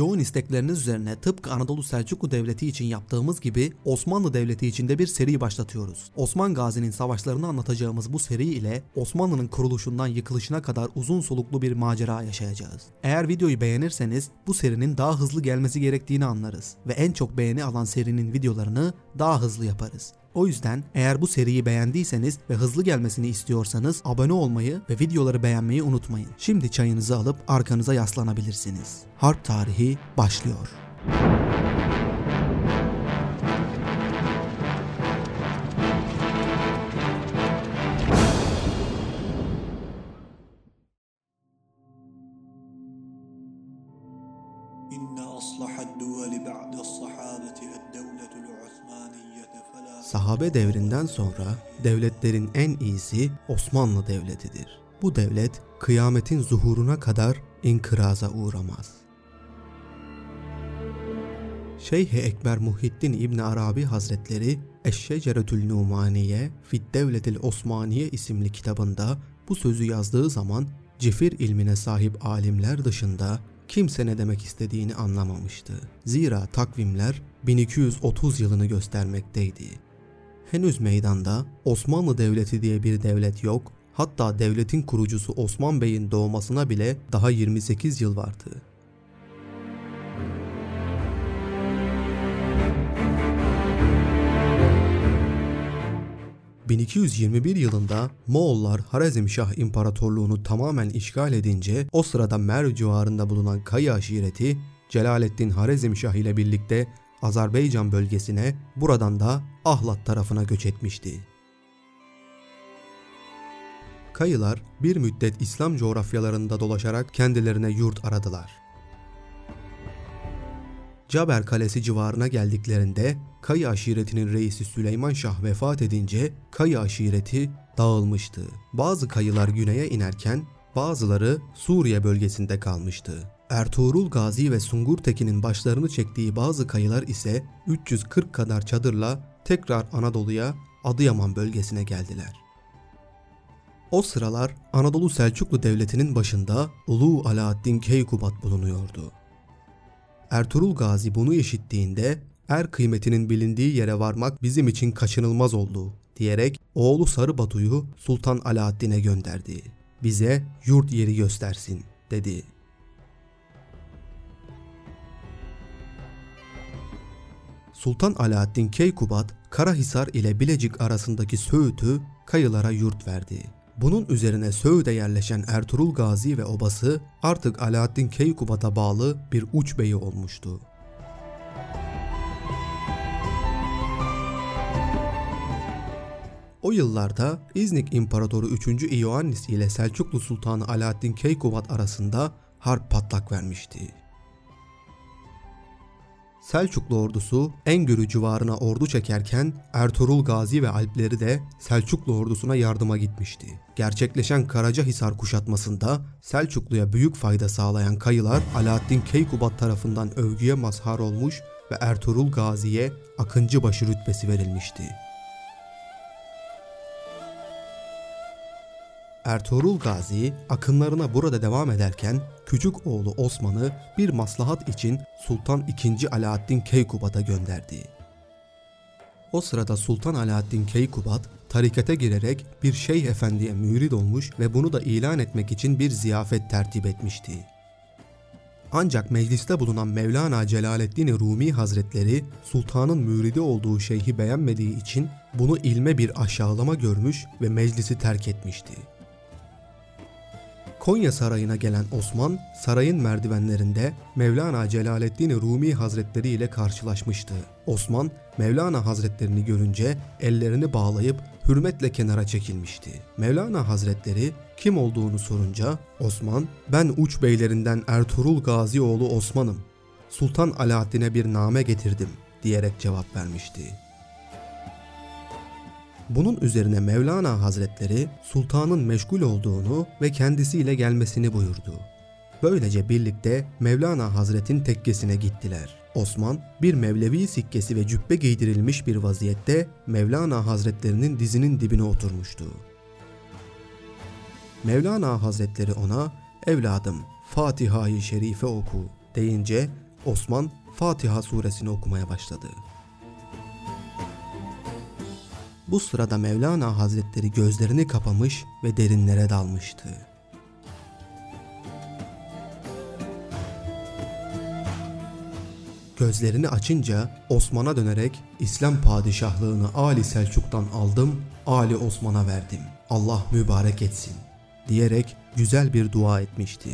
yoğun istekleriniz üzerine tıpkı Anadolu Selçuklu Devleti için yaptığımız gibi Osmanlı Devleti için de bir seri başlatıyoruz. Osman Gazi'nin savaşlarını anlatacağımız bu seri ile Osmanlı'nın kuruluşundan yıkılışına kadar uzun soluklu bir macera yaşayacağız. Eğer videoyu beğenirseniz bu serinin daha hızlı gelmesi gerektiğini anlarız ve en çok beğeni alan serinin videolarını daha hızlı yaparız. O yüzden eğer bu seriyi beğendiyseniz ve hızlı gelmesini istiyorsanız abone olmayı ve videoları beğenmeyi unutmayın. Şimdi çayınızı alıp arkanıza yaslanabilirsiniz. Harp tarihi başlıyor. Sahabe devrinden sonra devletlerin en iyisi Osmanlı Devleti'dir. Bu devlet kıyametin zuhuruna kadar inkıraza uğramaz. Şeyh Ekber Muhittin İbn Arabi Hazretleri Eşşeceretül Numaniye Fid Devletil Osmaniye isimli kitabında bu sözü yazdığı zaman cifir ilmine sahip alimler dışında kimse ne demek istediğini anlamamıştı. Zira takvimler 1230 yılını göstermekteydi. Henüz meydanda Osmanlı Devleti diye bir devlet yok, hatta devletin kurucusu Osman Bey'in doğmasına bile daha 28 yıl vardı. ...1221 yılında Moğollar Harazmşah İmparatorluğunu tamamen işgal edince o sırada Merv civarında bulunan Kayı aşireti Celaleddin Harazmşah ile birlikte Azerbaycan bölgesine buradan da Ahlat tarafına göç etmişti. Kayılar bir müddet İslam coğrafyalarında dolaşarak kendilerine yurt aradılar. Caber Kalesi civarına geldiklerinde Kayı aşiretinin reisi Süleyman Şah vefat edince Kayı aşireti dağılmıştı. Bazı kayılar güneye inerken bazıları Suriye bölgesinde kalmıştı. Ertuğrul Gazi ve Sungur Tekin'in başlarını çektiği bazı kayılar ise 340 kadar çadırla tekrar Anadolu'ya Adıyaman bölgesine geldiler. O sıralar Anadolu Selçuklu Devleti'nin başında Ulu Alaaddin Keykubat bulunuyordu. Ertuğrul Gazi bunu işittiğinde er kıymetinin bilindiği yere varmak bizim için kaçınılmaz oldu diyerek oğlu Sarı Batu'yu Sultan Alaaddin'e gönderdi. Bize yurt yeri göstersin dedi. Sultan Alaaddin Keykubat, Karahisar ile Bilecik arasındaki Söğüt'ü kayılara yurt verdi. Bunun üzerine Söğüt'e yerleşen Ertuğrul Gazi ve obası artık Alaaddin Keykubat'a bağlı bir uç beyi olmuştu. O yıllarda İznik İmparatoru 3. İoannis ile Selçuklu Sultanı Alaaddin Keykubat arasında harp patlak vermişti. Selçuklu ordusu Engürü civarına ordu çekerken Ertuğrul Gazi ve Alpleri de Selçuklu ordusuna yardıma gitmişti. Gerçekleşen Karacahisar kuşatmasında Selçuklu'ya büyük fayda sağlayan kayılar Alaaddin Keykubat tarafından övgüye mazhar olmuş ve Ertuğrul Gazi'ye Akıncıbaşı rütbesi verilmişti. Ertuğrul Gazi akınlarına burada devam ederken küçük oğlu Osman'ı bir maslahat için Sultan II. Alaaddin Keykubat'a gönderdi. O sırada Sultan Alaaddin Keykubat tarikate girerek bir şeyh efendiye mürid olmuş ve bunu da ilan etmek için bir ziyafet tertip etmişti. Ancak mecliste bulunan Mevlana Celaleddin Rumi Hazretleri sultanın müridi olduğu şeyhi beğenmediği için bunu ilme bir aşağılama görmüş ve meclisi terk etmişti. Konya Sarayı'na gelen Osman, sarayın merdivenlerinde Mevlana Celaleddin Rumi Hazretleri ile karşılaşmıştı. Osman, Mevlana Hazretlerini görünce ellerini bağlayıp hürmetle kenara çekilmişti. Mevlana Hazretleri kim olduğunu sorunca Osman, ben uç beylerinden Ertuğrul Gazi oğlu Osman'ım. Sultan Alaaddin'e bir name getirdim diyerek cevap vermişti. Bunun üzerine Mevlana Hazretleri sultanın meşgul olduğunu ve kendisiyle gelmesini buyurdu. Böylece birlikte Mevlana Hazret'in tekkesine gittiler. Osman bir Mevlevi sikkesi ve cübbe giydirilmiş bir vaziyette Mevlana Hazretlerinin dizinin dibine oturmuştu. Mevlana Hazretleri ona evladım Fatiha-i Şerife oku deyince Osman Fatiha suresini okumaya başladı. Bu sırada Mevlana Hazretleri gözlerini kapamış ve derinlere dalmıştı. Gözlerini açınca Osman'a dönerek İslam padişahlığını Ali Selçuk'tan aldım, Ali Osman'a verdim. Allah mübarek etsin diyerek güzel bir dua etmişti.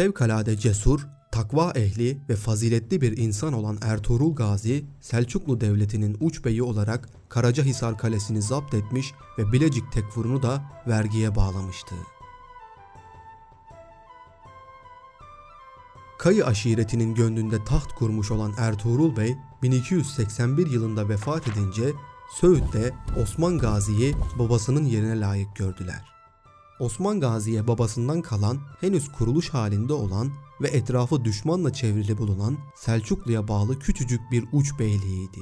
Fevkalade cesur, takva ehli ve faziletli bir insan olan Ertuğrul Gazi, Selçuklu Devleti'nin uç beyi olarak Karacahisar Kalesi'ni zapt etmiş ve Bilecik Tekfur'unu da vergiye bağlamıştı. Kayı aşiretinin gönlünde taht kurmuş olan Ertuğrul Bey 1281 yılında vefat edince Söğüt'te Osman Gazi'yi babasının yerine layık gördüler. Osman Gazi'ye babasından kalan henüz kuruluş halinde olan ve etrafı düşmanla çevrili bulunan Selçuklu'ya bağlı küçücük bir uç beyliğiydi.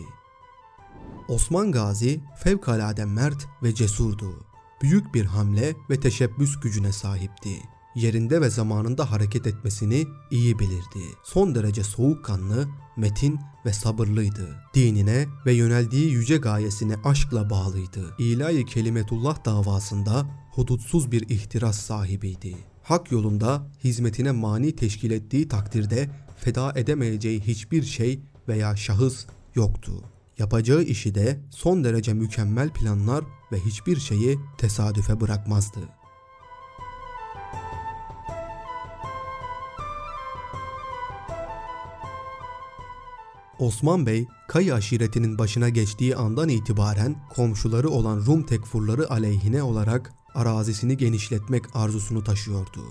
Osman Gazi fevkalade mert ve cesurdu. Büyük bir hamle ve teşebbüs gücüne sahipti. Yerinde ve zamanında hareket etmesini iyi bilirdi. Son derece soğukkanlı, metin ve sabırlıydı. Dinine ve yöneldiği yüce gayesine aşkla bağlıydı. İlahi kelimetullah davasında hudutsuz bir ihtiras sahibiydi. Hak yolunda hizmetine mani teşkil ettiği takdirde feda edemeyeceği hiçbir şey veya şahıs yoktu. Yapacağı işi de son derece mükemmel planlar ve hiçbir şeyi tesadüfe bırakmazdı. Osman Bey, Kayı aşiretinin başına geçtiği andan itibaren komşuları olan Rum tekfurları aleyhine olarak arazisini genişletmek arzusunu taşıyordu.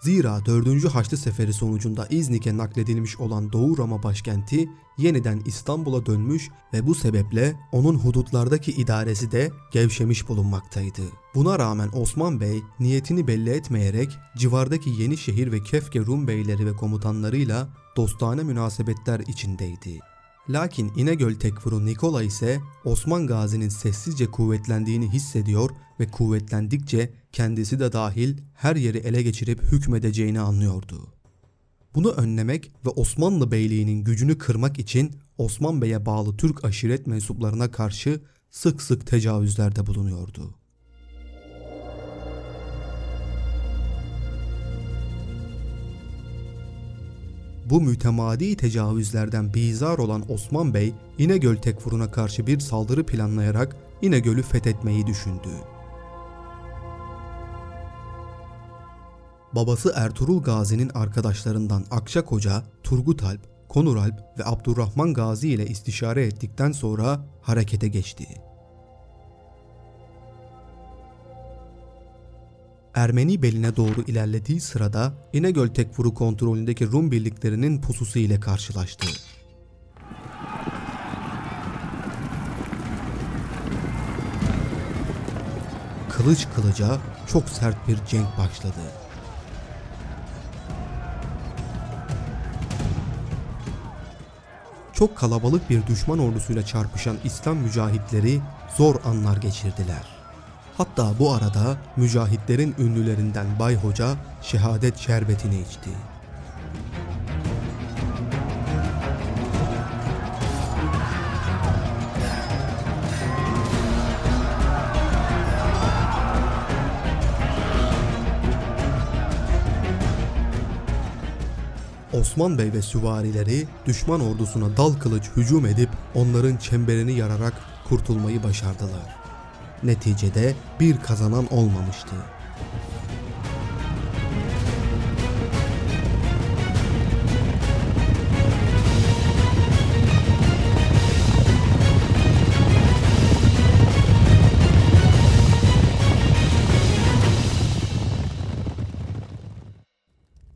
Zira 4. Haçlı Seferi sonucunda İznik'e nakledilmiş olan Doğu Roma başkenti yeniden İstanbul'a dönmüş ve bu sebeple onun hudutlardaki idaresi de gevşemiş bulunmaktaydı. Buna rağmen Osman Bey niyetini belli etmeyerek civardaki Yenişehir ve Kefke Rum beyleri ve komutanlarıyla dostane münasebetler içindeydi. Lakin İnegöl Tekfuru Nikola ise Osman Gazi'nin sessizce kuvvetlendiğini hissediyor ve kuvvetlendikçe kendisi de dahil her yeri ele geçirip hükmedeceğini anlıyordu. Bunu önlemek ve Osmanlı Beyliği'nin gücünü kırmak için Osman Bey'e bağlı Türk aşiret mensuplarına karşı sık sık tecavüzlerde bulunuyordu. Bu mütemadi tecavüzlerden bizar olan Osman Bey İnegöl Tekfur'una karşı bir saldırı planlayarak İnegöl'ü fethetmeyi düşündü. Babası Ertuğrul Gazi'nin arkadaşlarından Akçakoca, Turgut Alp, Konur Alp ve Abdurrahman Gazi ile istişare ettikten sonra harekete geçti. Ermeni beline doğru ilerlediği sırada İnegöl Tekfuru kontrolündeki Rum birliklerinin pususu ile karşılaştı. Kılıç kılıca çok sert bir cenk başladı. Çok kalabalık bir düşman ordusuyla çarpışan İslam mücahitleri zor anlar geçirdiler. Hatta bu arada mücahitlerin ünlülerinden Bay Hoca şehadet şerbetini içti. Osman Bey ve süvarileri düşman ordusuna dal kılıç hücum edip onların çemberini yararak kurtulmayı başardılar. Neticede bir kazanan olmamıştı.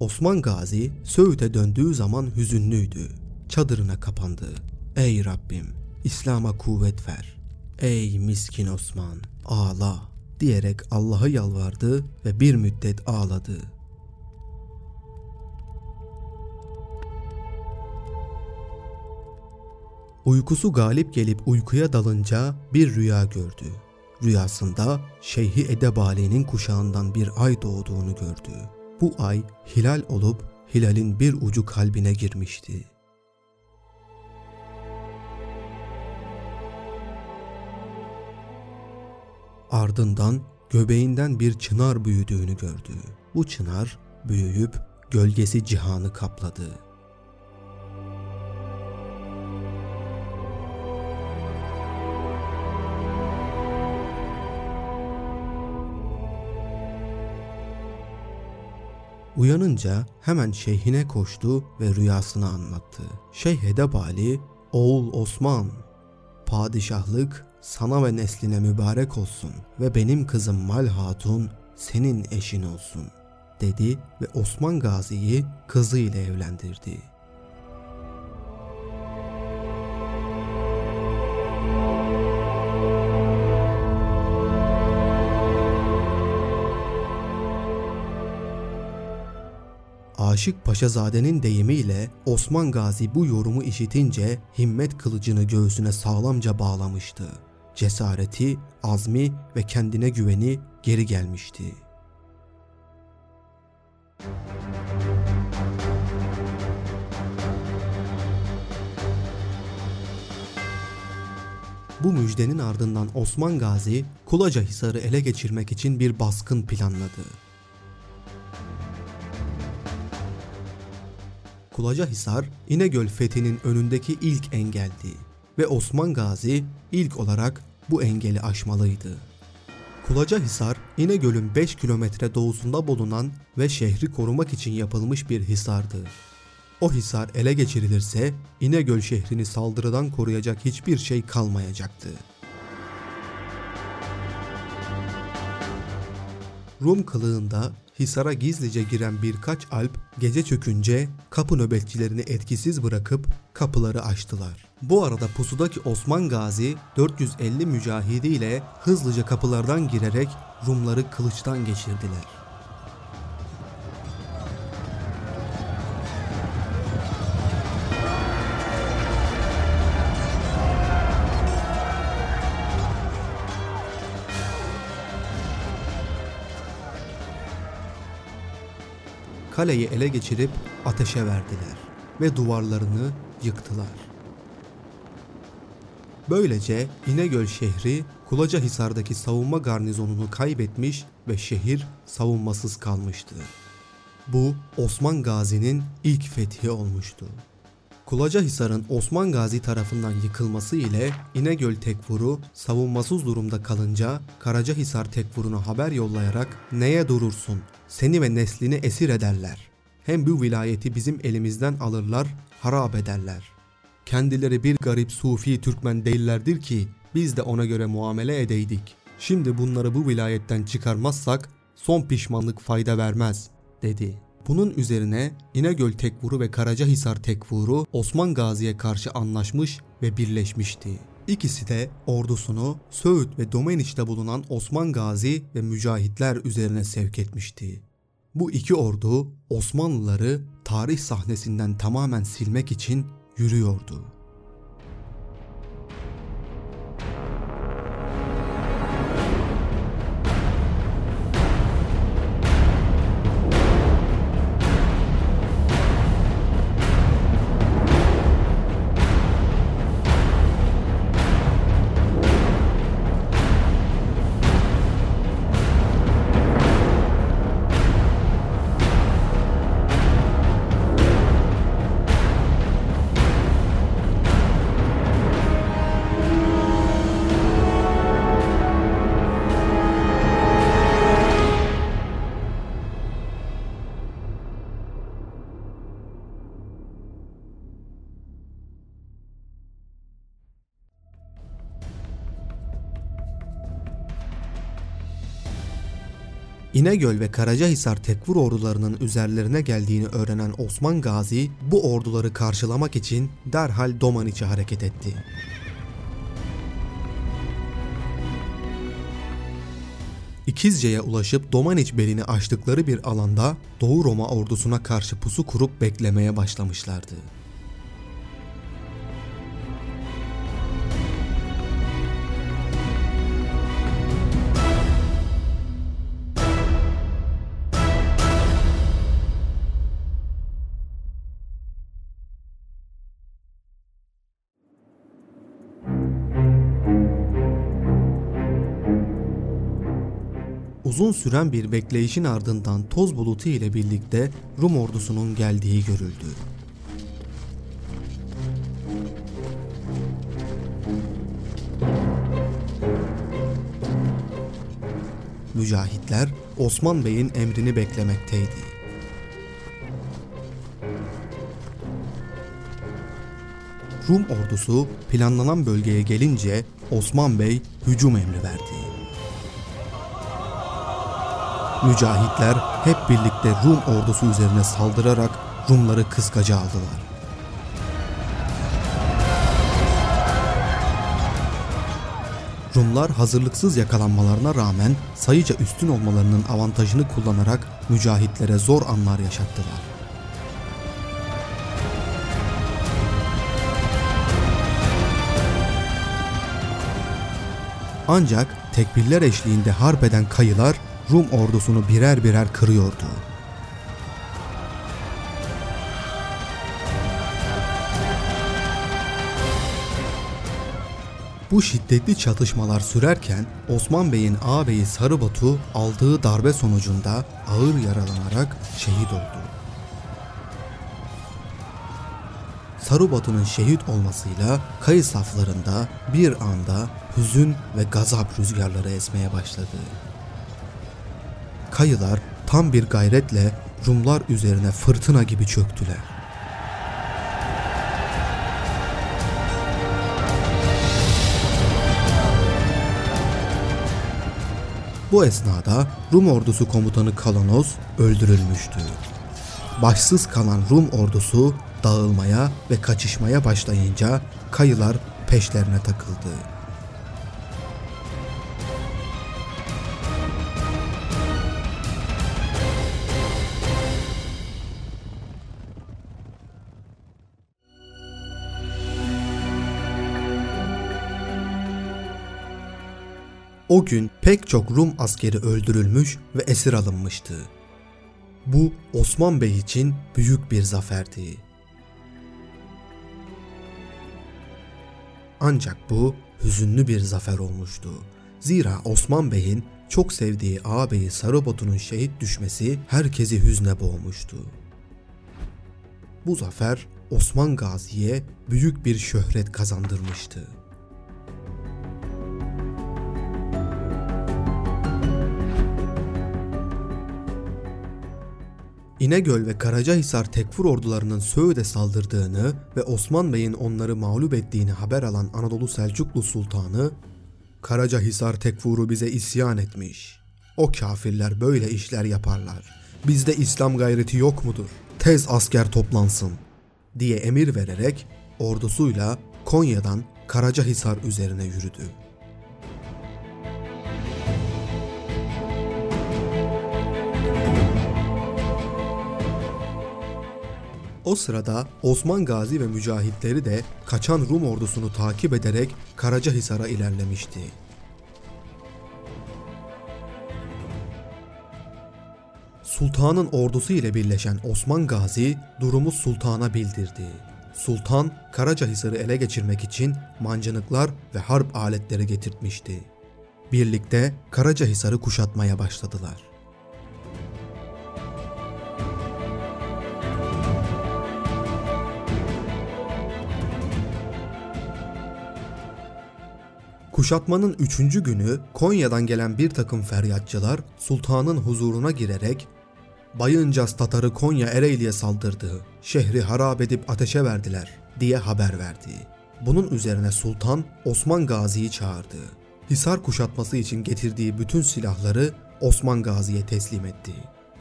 Osman Gazi Söğüt'e döndüğü zaman hüzünlüydü. Çadırına kapandı. Ey Rabbim İslam'a kuvvet ver. Ey miskin Osman ağla diyerek Allah'a yalvardı ve bir müddet ağladı. Uykusu galip gelip uykuya dalınca bir rüya gördü. Rüyasında Şeyhi Edebali'nin kuşağından bir ay doğduğunu gördü. Bu ay hilal olup hilalin bir ucu kalbine girmişti. Ardından göbeğinden bir çınar büyüdüğünü gördü. Bu çınar büyüyüp gölgesi cihanı kapladı. Uyanınca hemen şeyhine koştu ve rüyasını anlattı. Şeyh Edebali, oğul Osman, padişahlık sana ve nesline mübarek olsun ve benim kızım Mal Hatun senin eşin olsun dedi ve Osman Gazi'yi kızı ile evlendirdi. Aşık Paşazade'nin deyimiyle Osman Gazi bu yorumu işitince himmet kılıcını göğsüne sağlamca bağlamıştı. Cesareti, azmi ve kendine güveni geri gelmişti. Bu müjdenin ardından Osman Gazi Kulaca Hisarı ele geçirmek için bir baskın planladı. Kulaca Hisar, İnegöl fethinin önündeki ilk engeldi ve Osman Gazi ilk olarak bu engeli aşmalıydı. Kulaca Hisar, İnegöl'ün 5 kilometre doğusunda bulunan ve şehri korumak için yapılmış bir hisardı. O hisar ele geçirilirse İnegöl şehrini saldırıdan koruyacak hiçbir şey kalmayacaktı. Rum kılığında Hisar'a gizlice giren birkaç alp gece çökünce kapı nöbetçilerini etkisiz bırakıp kapıları açtılar. Bu arada pusudaki Osman Gazi 450 mücahidiyle hızlıca kapılardan girerek Rumları kılıçtan geçirdiler. Kaleyi ele geçirip ateşe verdiler ve duvarlarını yıktılar. Böylece İnegöl şehri Kulacahisar'daki savunma garnizonunu kaybetmiş ve şehir savunmasız kalmıştı. Bu Osman Gazi'nin ilk fethi olmuştu. Kulacahisar'ın Osman Gazi tarafından yıkılması ile İnegöl Tekfur'u savunmasız durumda kalınca Karacahisar Tekfur'una haber yollayarak neye durursun seni ve neslini esir ederler. Hem bu vilayeti bizim elimizden alırlar harap ederler. Kendileri bir garip Sufi Türkmen değillerdir ki biz de ona göre muamele edeydik. Şimdi bunları bu vilayetten çıkarmazsak son pişmanlık fayda vermez dedi. Bunun üzerine İnegöl Tekfuru ve Karacahisar Tekfuru Osman Gazi'ye karşı anlaşmış ve birleşmişti. İkisi de ordusunu Söğüt ve Domeniç'te bulunan Osman Gazi ve mücahitler üzerine sevk etmişti. Bu iki ordu Osmanlıları tarih sahnesinden tamamen silmek için yürüyordu. İnegöl ve Karacahisar Tekfur ordularının üzerlerine geldiğini öğrenen Osman Gazi bu orduları karşılamak için derhal Domaniç'e hareket etti. İkizce'ye ulaşıp Domaniç belini açtıkları bir alanda Doğu Roma ordusuna karşı pusu kurup beklemeye başlamışlardı. Uzun süren bir bekleyişin ardından toz bulutu ile birlikte Rum ordusunun geldiği görüldü. Mücahitler Osman Bey'in emrini beklemekteydi. Rum ordusu planlanan bölgeye gelince Osman Bey hücum emri verdi. Mücahitler hep birlikte Rum ordusu üzerine saldırarak Rumları kıskaca aldılar. Rumlar hazırlıksız yakalanmalarına rağmen sayıca üstün olmalarının avantajını kullanarak mücahitlere zor anlar yaşattılar. Ancak tekbirler eşliğinde harp eden kayılar Rum ordusunu birer birer kırıyordu. Bu şiddetli çatışmalar sürerken Osman Bey'in ağabeyi Sarıbatu aldığı darbe sonucunda ağır yaralanarak şehit oldu. Sarıbatu'nun şehit olmasıyla kayı saflarında bir anda hüzün ve gazap rüzgarları esmeye başladı. Kayılar tam bir gayretle Rumlar üzerine fırtına gibi çöktüler. Bu esnada Rum ordusu komutanı Kalanos öldürülmüştü. Başsız kalan Rum ordusu dağılmaya ve kaçışmaya başlayınca kayılar peşlerine takıldı. O gün pek çok Rum askeri öldürülmüş ve esir alınmıştı. Bu Osman Bey için büyük bir zaferdi. Ancak bu hüzünlü bir zafer olmuştu. Zira Osman Bey'in çok sevdiği ağabeyi Sarıbatu'nun şehit düşmesi herkesi hüzne boğmuştu. Bu zafer Osman Gazi'ye büyük bir şöhret kazandırmıştı. İnegöl ve Karacahisar Tekfur ordularının Söğüt'e saldırdığını ve Osman Bey'in onları mağlup ettiğini haber alan Anadolu Selçuklu Sultanı, Karacahisar Tekfur'u bize isyan etmiş. O kafirler böyle işler yaparlar. Bizde İslam gayreti yok mudur? Tez asker toplansın diye emir vererek ordusuyla Konya'dan Karacahisar üzerine yürüdü. O sırada Osman Gazi ve mücahitleri de kaçan Rum ordusunu takip ederek Karacahisar'a ilerlemişti. Sultanın ordusu ile birleşen Osman Gazi durumu sultana bildirdi. Sultan Karacahisar'ı ele geçirmek için mancınıklar ve harp aletleri getirtmişti. Birlikte Karacahisar'ı kuşatmaya başladılar. Kuşatmanın üçüncü günü Konya'dan gelen bir takım feryatçılar sultanın huzuruna girerek Bayıncas Tatarı Konya Ereğli'ye saldırdı, şehri harap edip ateşe verdiler diye haber verdi. Bunun üzerine sultan Osman Gazi'yi çağırdı. Hisar kuşatması için getirdiği bütün silahları Osman Gazi'ye teslim etti.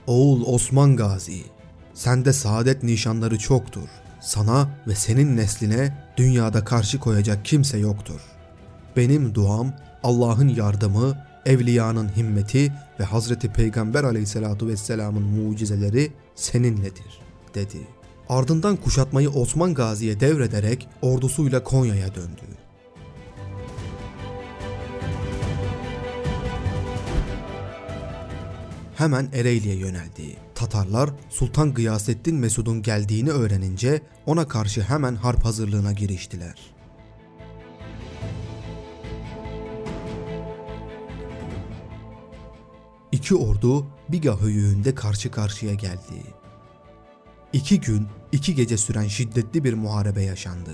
Oğul Osman Gazi, sende saadet nişanları çoktur. Sana ve senin nesline dünyada karşı koyacak kimse yoktur. Benim duam Allah'ın yardımı, evliyanın himmeti ve Hazreti Peygamber aleyhissalatu vesselamın mucizeleri seninledir dedi. Ardından kuşatmayı Osman Gazi'ye devrederek ordusuyla Konya'ya döndü. Hemen Ereğli'ye yöneldi. Tatarlar Sultan Gıyasettin Mesud'un geldiğini öğrenince ona karşı hemen harp hazırlığına giriştiler. İki ordu Biga höyüğünde karşı karşıya geldi. İki gün, iki gece süren şiddetli bir muharebe yaşandı.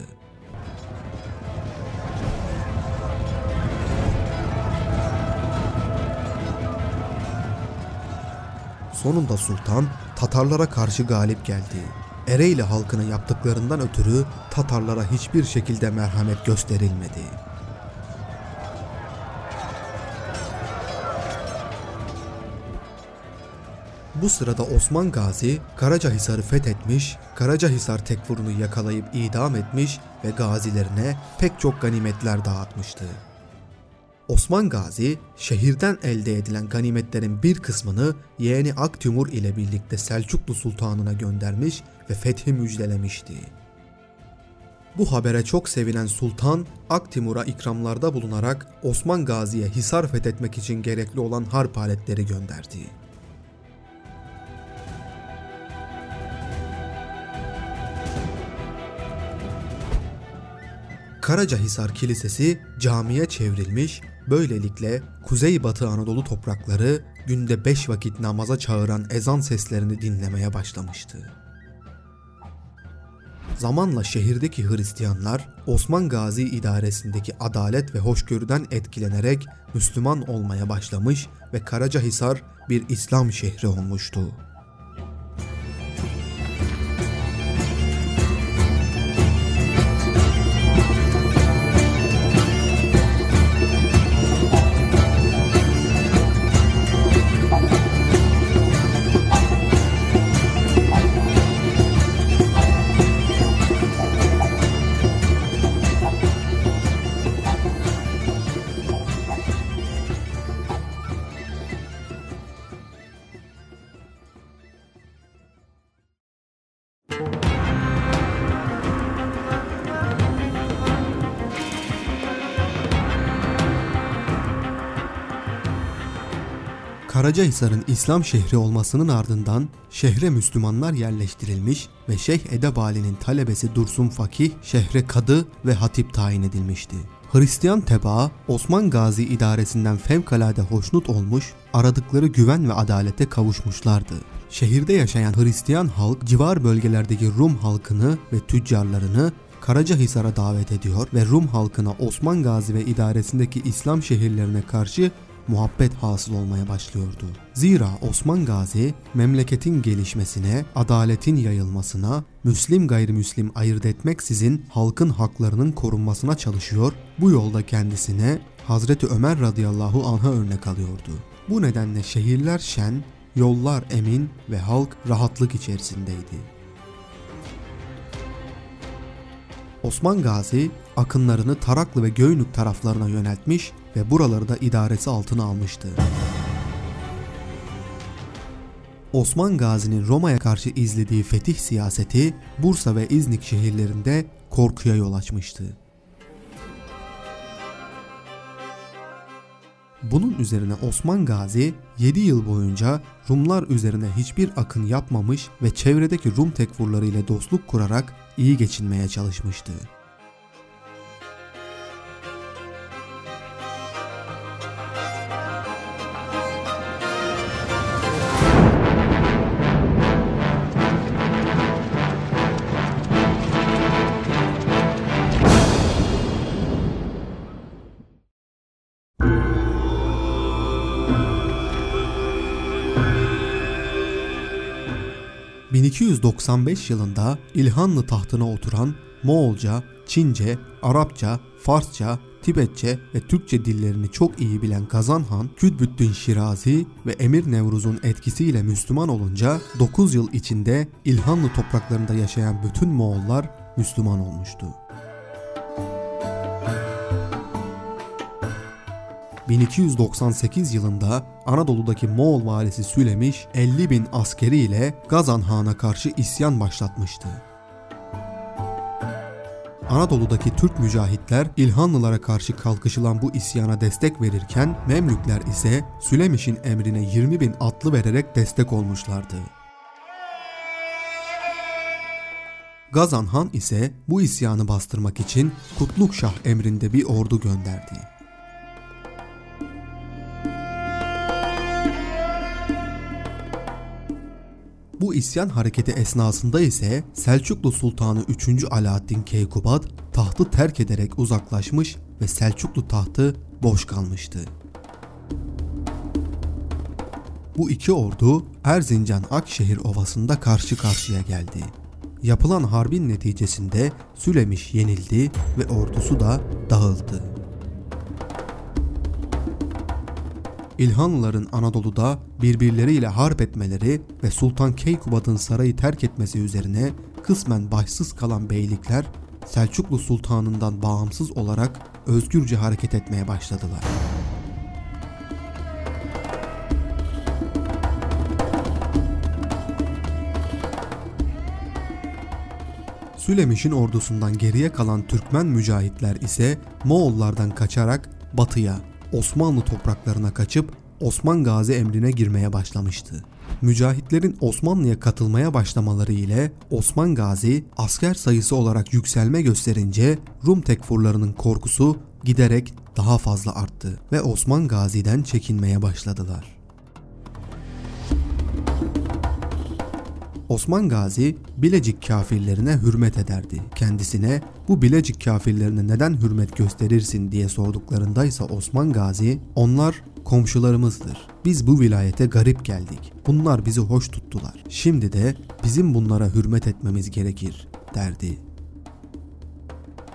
Sonunda sultan Tatarlara karşı galip geldi. Ereğli halkına yaptıklarından ötürü Tatarlara hiçbir şekilde merhamet gösterilmedi. Bu sırada Osman Gazi Karacahisar'ı fethetmiş, Karacahisar tekfurunu yakalayıp idam etmiş ve gazilerine pek çok ganimetler dağıtmıştı. Osman Gazi şehirden elde edilen ganimetlerin bir kısmını yeğeni Aktimur ile birlikte Selçuklu Sultanına göndermiş ve fethi müjdelemişti. Bu habere çok sevinen sultan Aktimur'a ikramlarda bulunarak Osman Gazi'ye Hisar fethetmek için gerekli olan harp aletleri gönderdi. Karacahisar Kilisesi camiye çevrilmiş, böylelikle Kuzeybatı Anadolu toprakları günde beş vakit namaza çağıran ezan seslerini dinlemeye başlamıştı. Zamanla şehirdeki Hristiyanlar Osman Gazi idaresindeki adalet ve hoşgörüden etkilenerek Müslüman olmaya başlamış ve Karacahisar bir İslam şehri olmuştu. Karacahisar'ın İslam şehri olmasının ardından şehre Müslümanlar yerleştirilmiş ve Şeyh Edebali'nin talebesi Dursun Fakih şehre kadı ve hatip tayin edilmişti. Hristiyan tebaa Osman Gazi idaresinden fevkalade hoşnut olmuş, aradıkları güven ve adalete kavuşmuşlardı. Şehirde yaşayan Hristiyan halk civar bölgelerdeki Rum halkını ve tüccarlarını Karacahisar'a davet ediyor ve Rum halkına Osman Gazi ve idaresindeki İslam şehirlerine karşı muhabbet hasıl olmaya başlıyordu. Zira Osman Gazi memleketin gelişmesine, adaletin yayılmasına, Müslim gayrimüslim ayırt etmeksizin halkın haklarının korunmasına çalışıyor, bu yolda kendisine Hazreti Ömer radıyallahu anh'a örnek alıyordu. Bu nedenle şehirler şen, yollar emin ve halk rahatlık içerisindeydi. Osman Gazi akınlarını Taraklı ve Göynük taraflarına yöneltmiş ve buraları da idaresi altına almıştı. Osman Gazi'nin Roma'ya karşı izlediği fetih siyaseti Bursa ve İznik şehirlerinde korkuya yol açmıştı. Bunun üzerine Osman Gazi 7 yıl boyunca Rumlar üzerine hiçbir akın yapmamış ve çevredeki Rum tekfurları ile dostluk kurarak iyi geçinmeye çalışmıştı. ...1295 yılında İlhanlı tahtına oturan Moğolca, Çince, Arapça, Farsça, Tibetçe ve Türkçe dillerini çok iyi bilen Gazan Han, Kütbüttün Şirazi ve Emir Nevruz'un etkisiyle Müslüman olunca 9 yıl içinde İlhanlı topraklarında yaşayan bütün Moğollar Müslüman olmuştu. 1298 yılında Anadolu'daki Moğol valisi Sülemiş 50 bin askeriyle Gazan Han'a karşı isyan başlatmıştı. Anadolu'daki Türk mücahitler İlhanlılara karşı kalkışılan bu isyana destek verirken Memlükler ise Sülemiş'in emrine 20 bin atlı vererek destek olmuşlardı. Gazan Han ise bu isyanı bastırmak için Kutlukşah emrinde bir ordu gönderdi. Bu isyan hareketi esnasında ise Selçuklu Sultanı 3. Alaaddin Keykubat tahtı terk ederek uzaklaşmış ve Selçuklu tahtı boş kalmıştı. Bu iki ordu Erzincan Akşehir Ovası'nda karşı karşıya geldi. Yapılan harbin neticesinde Sülemiş yenildi ve ordusu da dağıldı. İlhanlıların Anadolu'da birbirleriyle harp etmeleri ve Sultan Keykubat'ın sarayı terk etmesi üzerine kısmen başsız kalan beylikler Selçuklu Sultanından bağımsız olarak özgürce hareket etmeye başladılar. Sülemiş'in ordusundan geriye kalan Türkmen mücahitler ise Moğollardan kaçarak batıya, Osmanlı topraklarına kaçıp Osman Gazi emrine girmeye başlamıştı. Mücahitlerin Osmanlı'ya katılmaya başlamaları ile Osman Gazi asker sayısı olarak yükselme gösterince Rum tekfurlarının korkusu giderek daha fazla arttı ve Osman Gazi'den çekinmeye başladılar. Osman Gazi Bilecik kafirlerine hürmet ederdi. Kendisine bu Bilecik kafirlerine neden hürmet gösterirsin diye sorduklarında ise Osman Gazi onlar komşularımızdır. Biz bu vilayete garip geldik. Bunlar bizi hoş tuttular. Şimdi de bizim bunlara hürmet etmemiz gerekir derdi.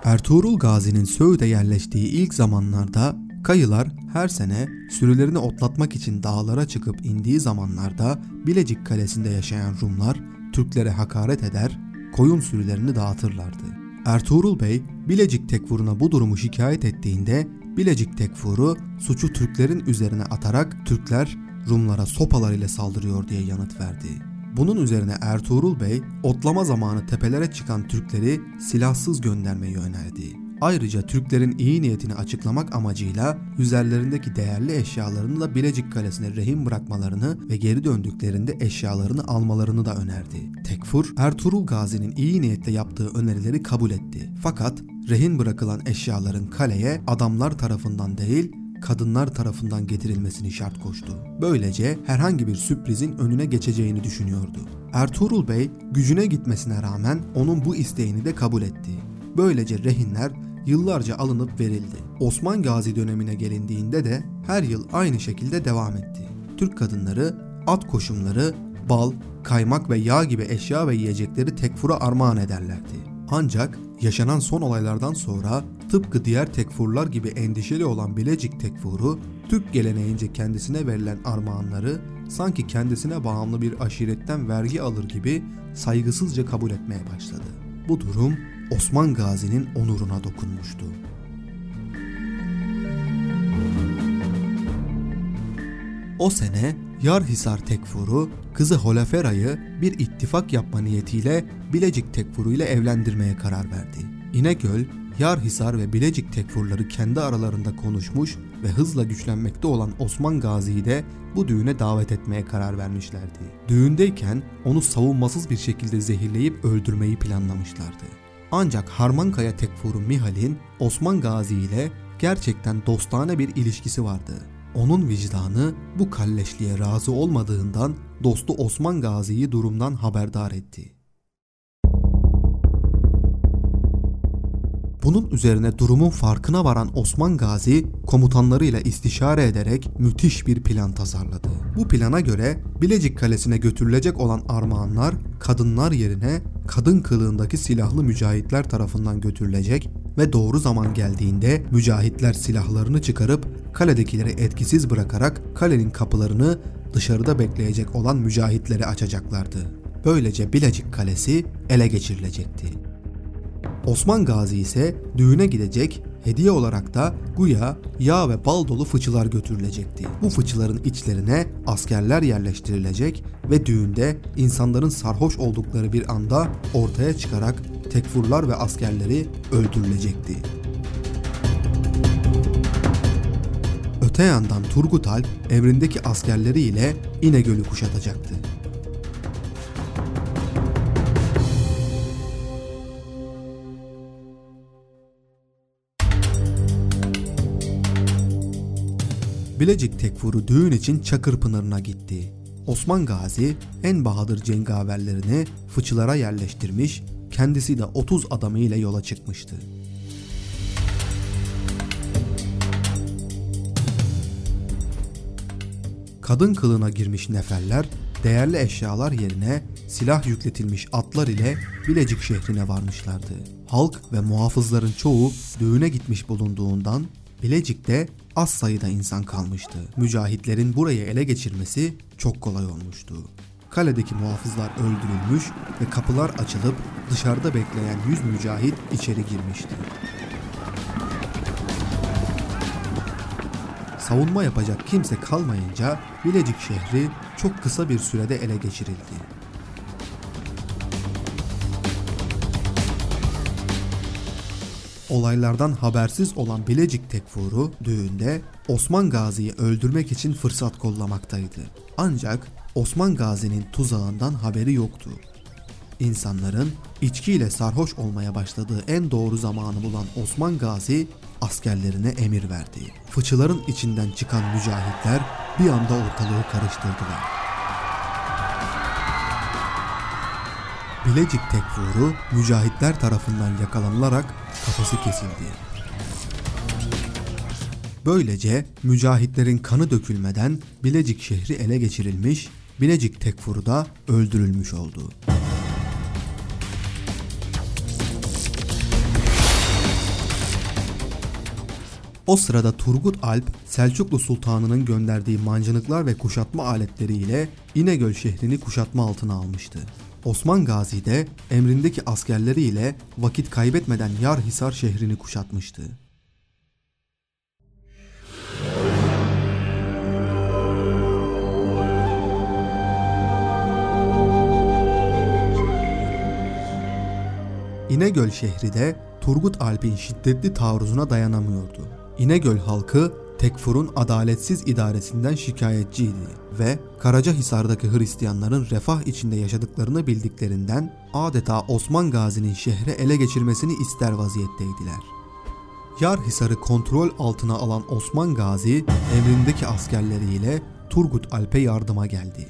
Ertuğrul Gazi'nin Söğüt'e yerleştiği ilk zamanlarda Kayılar her sene sürülerini otlatmak için dağlara çıkıp indiği zamanlarda Bilecik Kalesi'nde yaşayan Rumlar Türklere hakaret eder, koyun sürülerini dağıtırlardı. Ertuğrul Bey Bilecik Tekfuru'na bu durumu şikayet ettiğinde Bilecik Tekfuru suçu Türklerin üzerine atarak Türkler Rumlara sopalar ile saldırıyor diye yanıt verdi. Bunun üzerine Ertuğrul Bey otlama zamanı tepelere çıkan Türkleri silahsız göndermeyi önerdi. Ayrıca Türklerin iyi niyetini açıklamak amacıyla üzerlerindeki değerli eşyalarını da Bilecik Kalesi'ne rehin bırakmalarını ve geri döndüklerinde eşyalarını almalarını da önerdi. Tekfur, Ertuğrul Gazi'nin iyi niyetle yaptığı önerileri kabul etti. Fakat rehin bırakılan eşyaların kaleye adamlar tarafından değil kadınlar tarafından getirilmesini şart koştu. Böylece herhangi bir sürprizin önüne geçeceğini düşünüyordu. Ertuğrul Bey gücüne gitmesine rağmen onun bu isteğini de kabul etti. Böylece rehinler yıllarca alınıp verildi. Osman Gazi dönemine gelindiğinde de her yıl aynı şekilde devam etti. Türk kadınları at koşumları, bal, kaymak ve yağ gibi eşya ve yiyecekleri tekfura armağan ederlerdi. Ancak yaşanan son olaylardan sonra tıpkı diğer tekfurlar gibi endişeli olan Bilecik tekfuru Türk geleneğince kendisine verilen armağanları sanki kendisine bağımlı bir aşiretten vergi alır gibi saygısızca kabul etmeye başladı. Bu durum Osman Gazi'nin onuruna dokunmuştu. O sene Yarhisar Tekfuru kızı Holefera'yı bir ittifak yapma niyetiyle Bilecik Tekfuru ile evlendirmeye karar verdi. İnegöl, Yarhisar ve Bilecik Tekfurları kendi aralarında konuşmuş ve hızla güçlenmekte olan Osman Gazi'yi de bu düğüne davet etmeye karar vermişlerdi. Düğündeyken onu savunmasız bir şekilde zehirleyip öldürmeyi planlamışlardı. Ancak Harmankaya Tekfuru Mihal'in Osman Gazi ile gerçekten dostane bir ilişkisi vardı. Onun vicdanı bu kalleşliğe razı olmadığından dostu Osman Gazi'yi durumdan haberdar etti. Bunun üzerine durumun farkına varan Osman Gazi komutanlarıyla istişare ederek müthiş bir plan tasarladı. Bu plana göre Bilecik Kalesi'ne götürülecek olan armağanlar kadınlar yerine kadın kılığındaki silahlı mücahitler tarafından götürülecek ve doğru zaman geldiğinde mücahitler silahlarını çıkarıp kaledekileri etkisiz bırakarak kalenin kapılarını dışarıda bekleyecek olan mücahitlere açacaklardı. Böylece Bilecik Kalesi ele geçirilecekti. Osman Gazi ise düğüne gidecek, hediye olarak da guya, yağ ve bal dolu fıçılar götürülecekti. Bu fıçıların içlerine askerler yerleştirilecek ve düğünde insanların sarhoş oldukları bir anda ortaya çıkarak tekfurlar ve askerleri öldürülecekti. Öte yandan Turgut Alp emrindeki askerleriyle İnegöl'ü kuşatacaktı. Bilecik Tekfur'u düğün için Çakırpınarı'na gitti. Osman Gazi en bahadır cengaverlerini fıçılara yerleştirmiş, kendisi de 30 adamı ile yola çıkmıştı. Kadın kılığına girmiş neferler değerli eşyalar yerine silah yükletilmiş atlar ile Bilecik şehrine varmışlardı. Halk ve muhafızların çoğu düğüne gitmiş bulunduğundan Bilecik'te az sayıda insan kalmıştı. Mücahitlerin burayı ele geçirmesi çok kolay olmuştu. Kaledeki muhafızlar öldürülmüş ve kapılar açılıp dışarıda bekleyen 100 mücahit içeri girmişti. Savunma yapacak kimse kalmayınca Bilecik şehri çok kısa bir sürede ele geçirildi. Olaylardan habersiz olan Bilecik Tekfuru düğünde Osman Gazi'yi öldürmek için fırsat kollamaktaydı. Ancak Osman Gazi'nin tuzağından haberi yoktu. İnsanların içkiyle sarhoş olmaya başladığı en doğru zamanı bulan Osman Gazi askerlerine emir verdi. Fıçıların içinden çıkan mücahitler bir anda ortalığı karıştırdılar. Bilecik Tekfuru mücahitler tarafından yakalanılarak kafası kesildi. Böylece mücahitlerin kanı dökülmeden Bilecik şehri ele geçirilmiş, Bilecik Tekfuru da öldürülmüş oldu. O sırada Turgut Alp, Selçuklu Sultanı'nın gönderdiği mancınıklar ve kuşatma aletleriyle İnegöl şehrini kuşatma altına almıştı. Osman Gazi de emrindeki askerleriyle vakit kaybetmeden Yarhisar şehrini kuşatmıştı. İnegöl şehri de Turgut Alp'in şiddetli taarruzuna dayanamıyordu. İnegöl halkı Tekfur'un adaletsiz idaresinden şikayetçiydi ve Karacahisar'daki Hristiyanların refah içinde yaşadıklarını bildiklerinden adeta Osman Gazi'nin şehre ele geçirmesini ister vaziyetteydiler. Yarhisar'ı kontrol altına alan Osman Gazi emrindeki askerleriyle Turgut Alp'e yardıma geldi.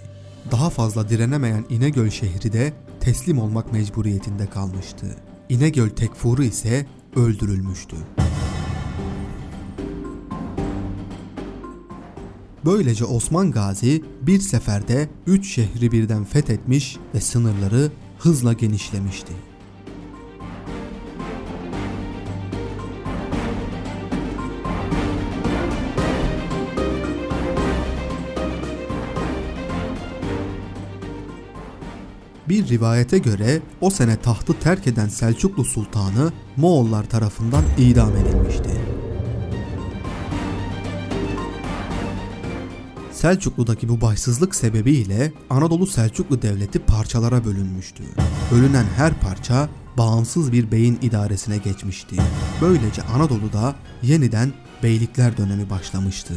Daha fazla direnemeyen İnegöl şehri de teslim olmak mecburiyetinde kalmıştı. İnegöl Tekfur'u ise öldürülmüştü. Böylece Osman Gazi bir seferde 3 şehri birden fethetmiş ve sınırları hızla genişlemişti. Bir rivayete göre o sene tahtı terk eden Selçuklu Sultanı Moğollar tarafından idam edilmişti. Selçuklu'daki bu bahtsızlık sebebiyle Anadolu Selçuklu Devleti parçalara bölünmüştü. Bölünen her parça bağımsız bir beyin idaresine geçmişti. Böylece Anadolu'da yeniden beylikler dönemi başlamıştı.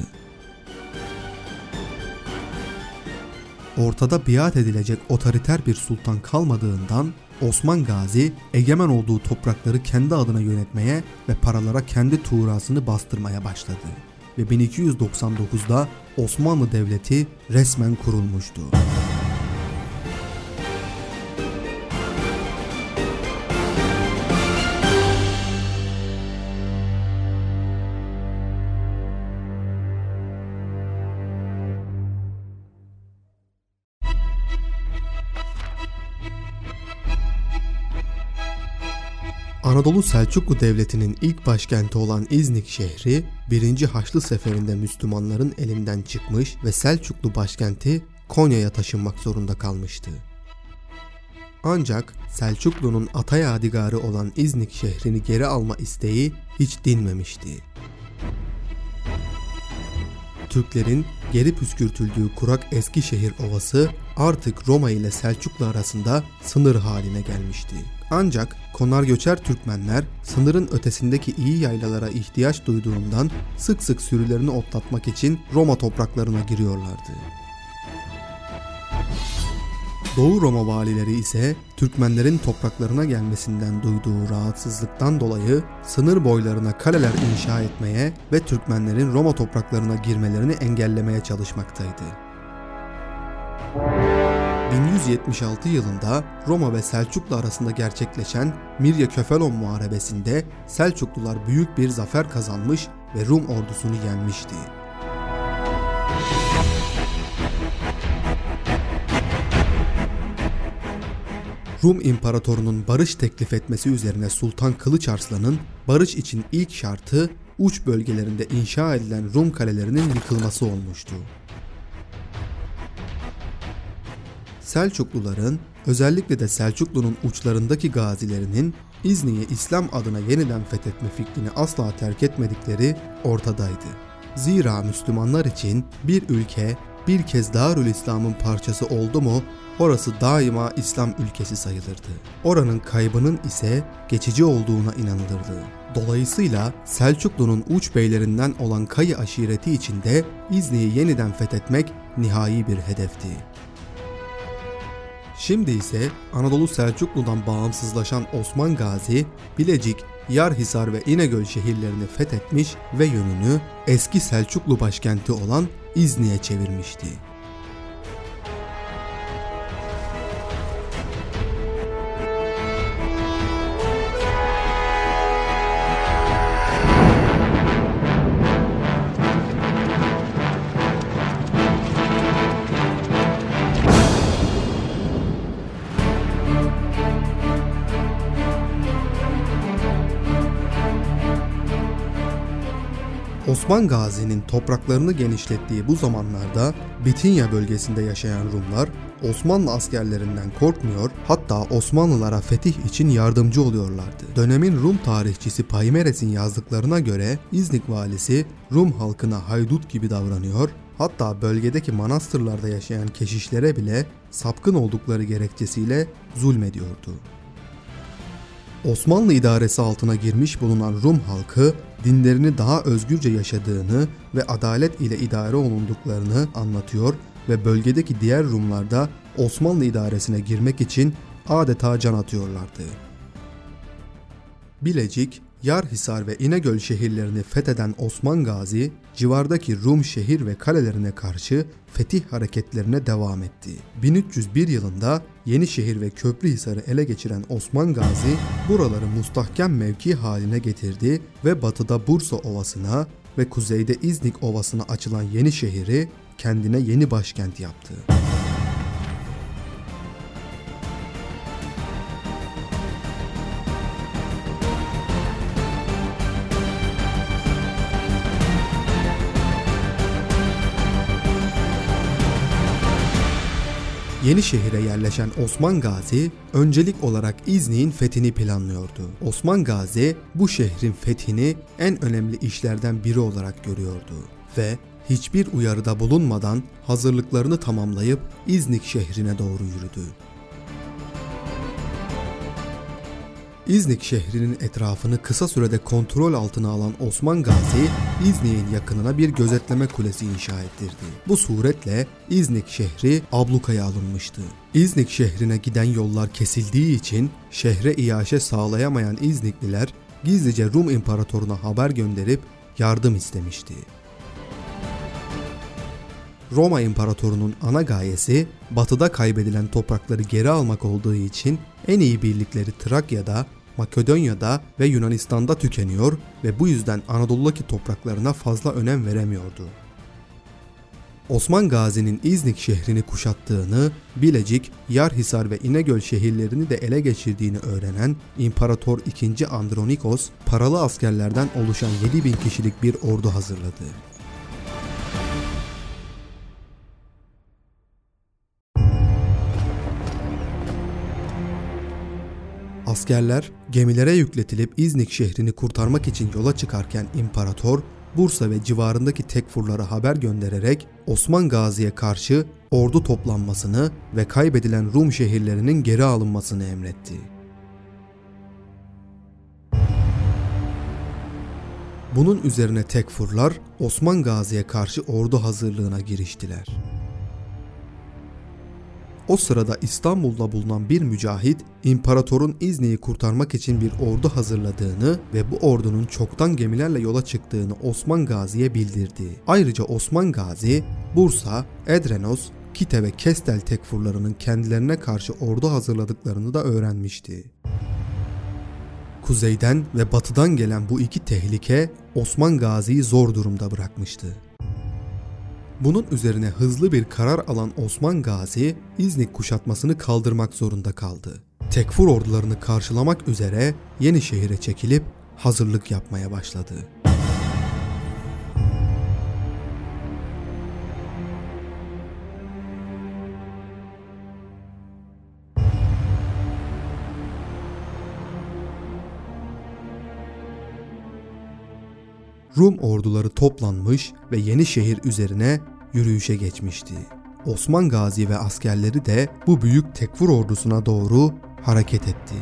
Ortada biat edilecek otoriter bir sultan kalmadığından Osman Gazi egemen olduğu toprakları kendi adına yönetmeye ve paralara kendi tuğrasını bastırmaya başladı ve 1299'da Osmanlı Devleti resmen kurulmuştu. Anadolu Selçuklu Devleti'nin ilk başkenti olan İznik şehri 1. Haçlı Seferi'nde Müslümanların elinden çıkmış ve Selçuklu başkenti Konya'ya taşınmak zorunda kalmıştı. Ancak Selçuklu'nun ata yadigarı olan İznik şehrini geri alma isteği hiç dinmemişti. Türklerin geri püskürtüldüğü kurak Eskişehir Ovası artık Roma ile Selçuklu arasında sınır haline gelmişti. Ancak konar göçer Türkmenler sınırın ötesindeki iyi yaylalara ihtiyaç duyduğundan sık sık sürülerini otlatmak için Roma topraklarına giriyorlardı. Doğu Roma valileri ise Türkmenlerin topraklarına gelmesinden duyduğu rahatsızlıktan dolayı sınır boylarına kaleler inşa etmeye ve Türkmenlerin Roma topraklarına girmelerini engellemeye çalışmaktaydı. 1176 yılında Roma ve Selçuklu arasında gerçekleşen Mirya Köfelon Muharebesi'nde Selçuklular büyük bir zafer kazanmış ve Rum ordusunu yenmişti. Rum İmparatorunun barış teklif etmesi üzerine Sultan Kılıç Arslan'ın barış için ilk şartı uç bölgelerinde inşa edilen Rum kalelerinin yıkılması olmuştu. Selçukluların özellikle de Selçuklu'nun uçlarındaki gazilerinin İzni'yi İslam adına yeniden fethetme fikrini asla terk etmedikleri ortadaydı. Zira Müslümanlar için bir ülke bir kez Darül İslam'ın parçası oldu mu orası daima İslam ülkesi sayılırdı. Oranın kaybının ise geçici olduğuna inanılırdı. Dolayısıyla Selçuklu'nun uç beylerinden olan Kayı aşireti içinde İzni'yi yeniden fethetmek nihai bir hedefti. Şimdi ise Anadolu Selçuklu'dan bağımsızlaşan Osman Gazi, Bilecik, Yarhisar ve İnegöl şehirlerini fethetmiş ve yönünü eski Selçuklu başkenti olan İzni'ye çevirmişti. Osman Gazi'nin topraklarını genişlettiği bu zamanlarda Bitinya bölgesinde yaşayan Rumlar Osmanlı askerlerinden korkmuyor hatta Osmanlılara fetih için yardımcı oluyorlardı. Dönemin Rum tarihçisi Paymeres'in yazdıklarına göre İznik valisi Rum halkına haydut gibi davranıyor hatta bölgedeki manastırlarda yaşayan keşişlere bile sapkın oldukları gerekçesiyle zulmediyordu. Osmanlı idaresi altına girmiş bulunan Rum halkı dinlerini daha özgürce yaşadığını ve adalet ile idare olunduklarını anlatıyor ve bölgedeki diğer Rumlar da Osmanlı idaresine girmek için adeta can atıyorlardı. Bilecik, Yarhisar ve İnegöl şehirlerini fetheden Osman Gazi, civardaki Rum şehir ve kalelerine karşı fetih hareketlerine devam etti. 1301 yılında Yenişehir ve Köprühisar'ı ele geçiren Osman Gazi, buraları mustahkem mevki haline getirdi ve batıda Bursa Ovası'na ve kuzeyde İznik Ovası'na açılan Yenişehir'i kendine yeni başkent yaptı. Yenişehir'e yerleşen Osman Gazi öncelik olarak İznik'in fethini planlıyordu. Osman Gazi bu şehrin fethini en önemli işlerden biri olarak görüyordu ve hiçbir uyarıda bulunmadan hazırlıklarını tamamlayıp İznik şehrine doğru yürüdü. İznik şehrinin etrafını kısa sürede kontrol altına alan Osman Gazi, İznik'in yakınına bir gözetleme kulesi inşa ettirdi. Bu suretle İznik şehri ablukaya alınmıştı. İznik şehrine giden yollar kesildiği için şehre iaşe sağlayamayan İznikliler gizlice Rum imparatoruna haber gönderip yardım istemişti. Roma İmparatorunun ana gayesi batıda kaybedilen toprakları geri almak olduğu için en iyi birlikleri Trakya'da, Makedonya'da ve Yunanistan'da tükeniyor ve bu yüzden Anadolu'daki topraklarına fazla önem veremiyordu. Osman Gazi'nin İznik şehrini kuşattığını, Bilecik, Yarhisar ve İnegöl şehirlerini de ele geçirdiğini öğrenen İmparator II. Andronikos, paralı askerlerden oluşan 7000 kişilik bir ordu hazırladı. Askerler gemilere yükletilip İznik şehrini kurtarmak için yola çıkarken imparator Bursa ve civarındaki tekfurlara haber göndererek Osman Gazi'ye karşı ordu toplanmasını ve kaybedilen Rum şehirlerinin geri alınmasını emretti. Bunun üzerine tekfurlar Osman Gazi'ye karşı ordu hazırlığına giriştiler. O sırada İstanbul'da bulunan bir mücahit imparatorun İzni'yi kurtarmak için bir ordu hazırladığını ve bu ordunun çoktan gemilerle yola çıktığını Osman Gazi'ye bildirdi. Ayrıca Osman Gazi, Bursa, Edrenos, Kite ve Kestel tekfurlarının kendilerine karşı ordu hazırladıklarını da öğrenmişti. Kuzeyden ve batıdan gelen bu iki tehlike Osman Gazi'yi zor durumda bırakmıştı. Bunun üzerine hızlı bir karar alan Osman Gazi, İznik kuşatmasını kaldırmak zorunda kaldı. Tekfur ordularını karşılamak üzere Yenişehir'e çekilip hazırlık yapmaya başladı. Rum orduları toplanmış ve Yenişehir üzerine yürüyüşe geçmişti. Osman Gazi ve askerleri de bu büyük tekfur ordusuna doğru hareket etti.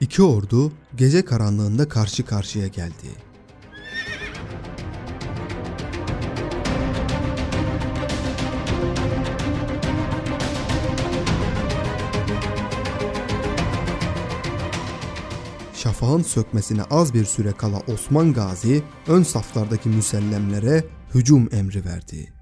İki ordu gece karanlığında karşı karşıya geldi. Şafağın sökmesine az bir süre kala Osman Gazi ön saflardaki müsellemlere hücum emri verdi.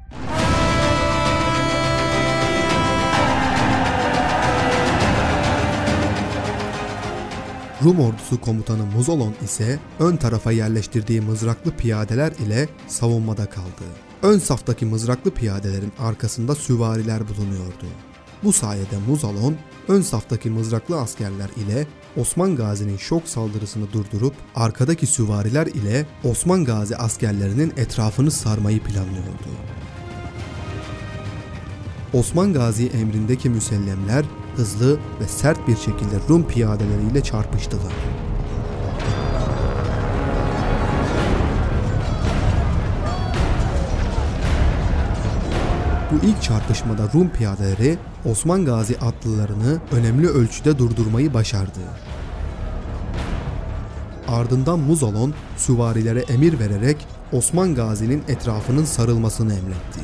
Rum ordusu komutanı Muzolon ise ön tarafa yerleştirdiği mızraklı piyadeler ile savunmada kaldı. Ön saftaki mızraklı piyadelerin arkasında süvariler bulunuyordu. Bu sayede Muzalon ön saftaki mızraklı askerler ile Osman Gazi'nin şok saldırısını durdurup arkadaki süvariler ile Osman Gazi askerlerinin etrafını sarmayı planlıyordu. Osman Gazi emrindeki müsellemler hızlı ve sert bir şekilde Rum piyadeleriyle çarpıştılar. Bu ilk çarpışmada Rum piyadeleri Osman Gazi atlılarını önemli ölçüde durdurmayı başardı. Ardından Muzalon süvarilere emir vererek Osman Gazi'nin etrafının sarılmasını emretti.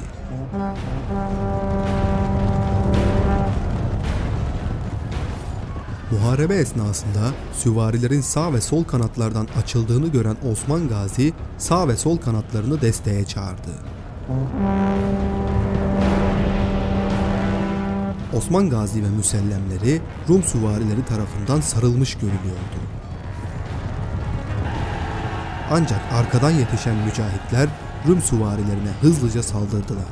Muharebe esnasında süvarilerin sağ ve sol kanatlardan açıldığını gören Osman Gazi sağ ve sol kanatlarını desteğe çağırdı. Osman Gazi ve müsellemleri Rum süvarileri tarafından sarılmış görülüyordu. Ancak arkadan yetişen mücahitler Rum süvarilerine hızlıca saldırdılar.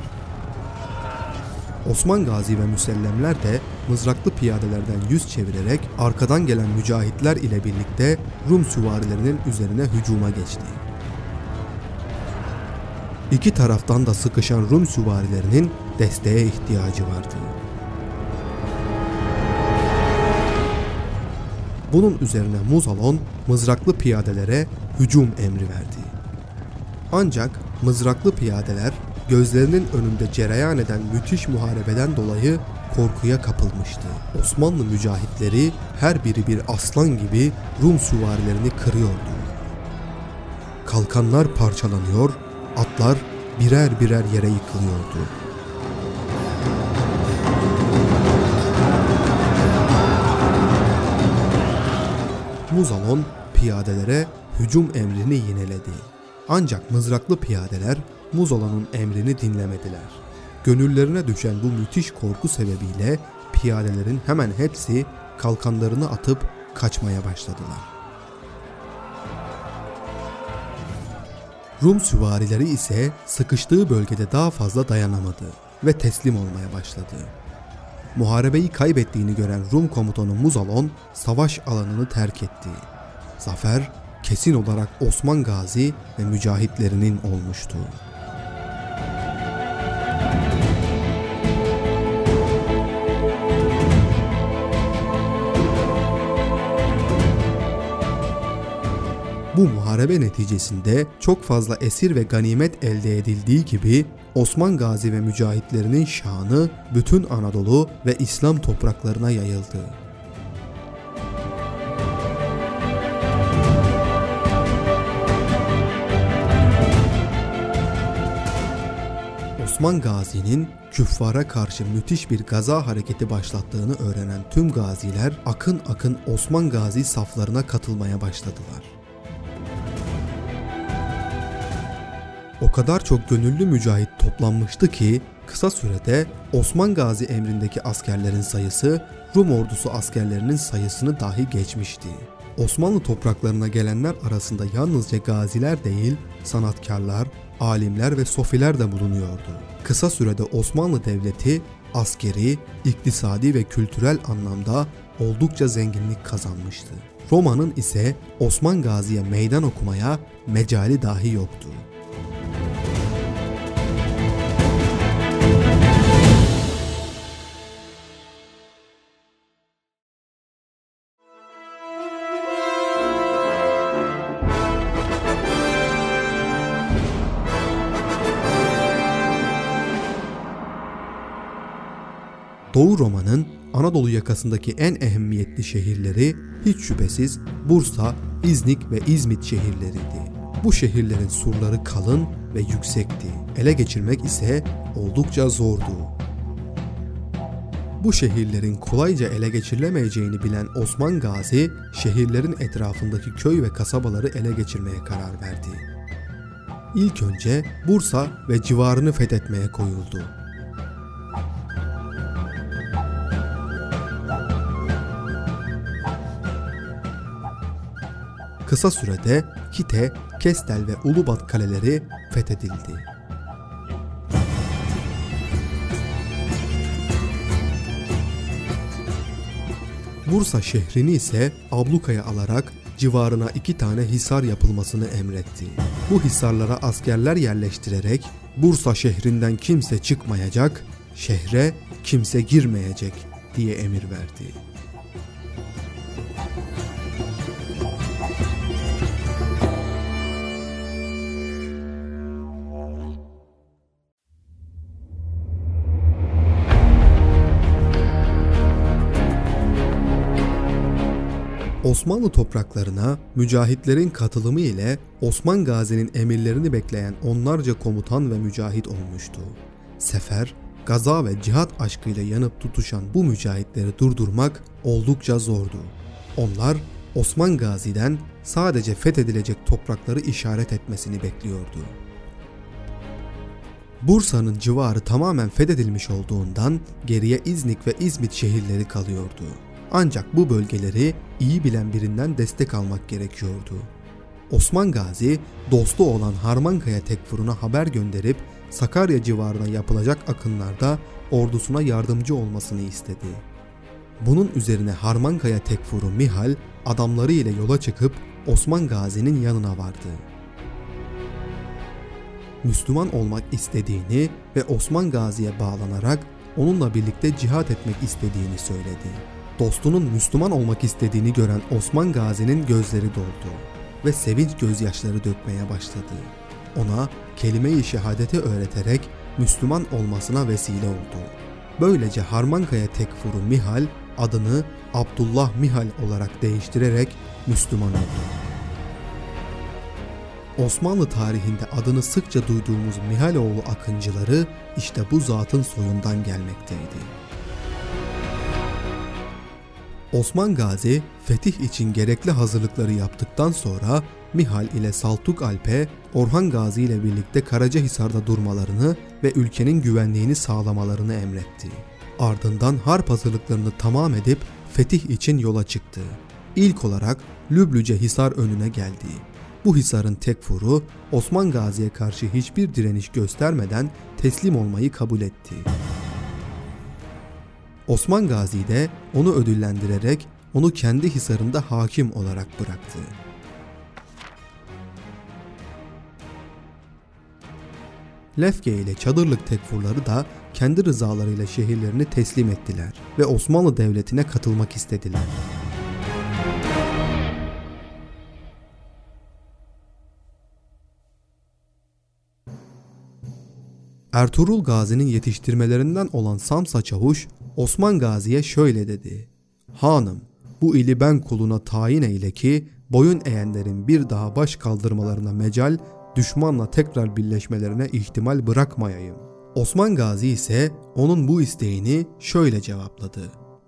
Osman Gazi ve müsellemler de mızraklı piyadelerden yüz çevirerek arkadan gelen mücahitler ile birlikte Rum süvarilerinin üzerine hücuma geçti. İki taraftan da sıkışan Rum süvarilerinin desteğe ihtiyacı vardı. Bunun üzerine Muzalon mızraklı piyadelere hücum emri verdi. Ancak mızraklı piyadeler gözlerinin önünde cereyan eden müthiş muharebeden dolayı korkuya kapılmıştı. Osmanlı mücahitleri her biri bir aslan gibi Rum süvarilerini kırıyordu. Kalkanlar parçalanıyor, atlar birer birer yere yıkılıyordu. Muzalon piyadelere hücum emrini yineledi. Ancak mızraklı piyadeler Muzalon'un emrini dinlemediler. Gönüllerine düşen bu müthiş korku sebebiyle piyadelerin hemen hepsi kalkanlarını atıp kaçmaya başladılar. Rum süvarileri ise sıkıştığı bölgede daha fazla dayanamadı ve teslim olmaya başladı. Muharebeyi kaybettiğini gören Rum komutanı Muzalon savaş alanını terk etti. Zafer kesin olarak Osman Gazi ve mücahitlerinin olmuştu. Bu muharebe neticesinde çok fazla esir ve ganimet elde edildiği gibi Osman Gazi ve mücahitlerinin şanı bütün Anadolu ve İslam topraklarına yayıldı. Osman Gazi'nin küffara karşı müthiş bir gaza hareketi başlattığını öğrenen tüm gaziler akın akın Osman Gazi saflarına katılmaya başladılar. O kadar çok gönüllü mücahit toplanmıştı ki kısa sürede Osman Gazi emrindeki askerlerin sayısı Rum ordusu askerlerinin sayısını dahi geçmişti. Osmanlı topraklarına gelenler arasında yalnızca gaziler değil, sanatkarlar, alimler ve sofiler de bulunuyordu. Kısa sürede Osmanlı Devleti askeri, iktisadi ve kültürel anlamda oldukça zenginlik kazanmıştı. Roma'nın ise Osman Gazi'ye meydan okumaya mecali dahi yoktu. Doğu Roma'nın Anadolu yakasındaki en ehemmiyetli şehirleri hiç şüphesiz Bursa, İznik ve İzmit şehirleriydi. Bu şehirlerin surları kalın ve yüksekti. Ele geçirmek ise oldukça zordu. Bu şehirlerin kolayca ele geçirilemeyeceğini bilen Osman Gazi, şehirlerin etrafındaki köy ve kasabaları ele geçirmeye karar verdi. İlk önce Bursa ve civarını fethetmeye koyuldu. Kısa sürede Kite, Kestel ve Ulubat kaleleri fethedildi. Bursa şehrini ise ablukaya alarak civarına iki tane hisar yapılmasını emretti. Bu hisarlara askerler yerleştirerek Bursa şehrinden kimse çıkmayacak, şehre kimse girmeyecek diye emir verdi. Osmanlı topraklarına mücahitlerin katılımı ile Osman Gazi'nin emirlerini bekleyen onlarca komutan ve mücahit olmuştu. Sefer, gaza ve cihat aşkıyla yanıp tutuşan bu mücahitleri durdurmak oldukça zordu. Onlar Osman Gazi'den sadece fethedilecek toprakları işaret etmesini bekliyordu. Bursa'nın civarı tamamen fethedilmiş olduğundan geriye İznik ve İzmit şehirleri kalıyordu. Ancak bu bölgeleri iyi bilen birinden destek almak gerekiyordu. Osman Gazi dostu olan Harmankaya Tekfur'una haber gönderip Sakarya civarına yapılacak akınlarda ordusuna yardımcı olmasını istedi. Bunun üzerine Harmankaya Tekfur'u Mihal adamları ile yola çıkıp Osman Gazi'nin yanına vardı. Müslüman olmak istediğini ve Osman Gazi'ye bağlanarak onunla birlikte cihat etmek istediğini söyledi dostunun Müslüman olmak istediğini gören Osman Gazi'nin gözleri doldu ve sevinç gözyaşları dökmeye başladı. Ona kelime-i şehadeti öğreterek Müslüman olmasına vesile oldu. Böylece Harmankaya Tekfuru Mihal adını Abdullah Mihal olarak değiştirerek Müslüman oldu. Osmanlı tarihinde adını sıkça duyduğumuz Mihaloğlu akıncıları işte bu zatın soyundan gelmekteydi. Osman Gazi fetih için gerekli hazırlıkları yaptıktan sonra Mihal ile Saltuk Alp'e Orhan Gazi ile birlikte Karacahisar'da durmalarını ve ülkenin güvenliğini sağlamalarını emretti. Ardından harp hazırlıklarını tamam edip fetih için yola çıktı. İlk olarak Lüblüce Hisar önüne geldi. Bu hisarın tekfuru Osman Gazi'ye karşı hiçbir direniş göstermeden teslim olmayı kabul etti. Osman Gazi de onu ödüllendirerek onu kendi hisarında hakim olarak bıraktı. Lefke ile Çadırlık tekfurları da kendi rızalarıyla şehirlerini teslim ettiler ve Osmanlı Devleti'ne katılmak istediler. Ertuğrul Gazi'nin yetiştirmelerinden olan Samsa Çavuş Osman Gazi'ye şöyle dedi. Hanım bu ili ben kuluna tayin eyle ki boyun eğenlerin bir daha baş kaldırmalarına mecal düşmanla tekrar birleşmelerine ihtimal bırakmayayım. Osman Gazi ise onun bu isteğini şöyle cevapladı.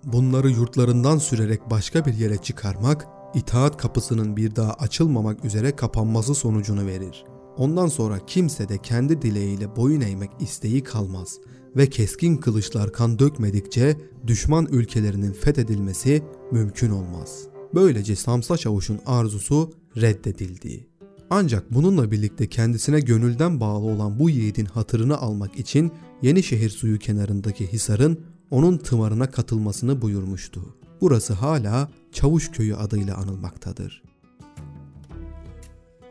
Bunları yurtlarından sürerek başka bir yere çıkarmak, itaat kapısının bir daha açılmamak üzere kapanması sonucunu verir. Ondan sonra kimse de kendi dileğiyle boyun eğmek isteği kalmaz ve keskin kılıçlar kan dökmedikçe düşman ülkelerinin fethedilmesi mümkün olmaz. Böylece Samsa Çavuş'un arzusu reddedildi. Ancak bununla birlikte kendisine gönülden bağlı olan bu yiğidin hatırını almak için Yenişehir suyu kenarındaki Hisar'ın onun tımarına katılmasını buyurmuştu. Burası hala Çavuş Köyü adıyla anılmaktadır.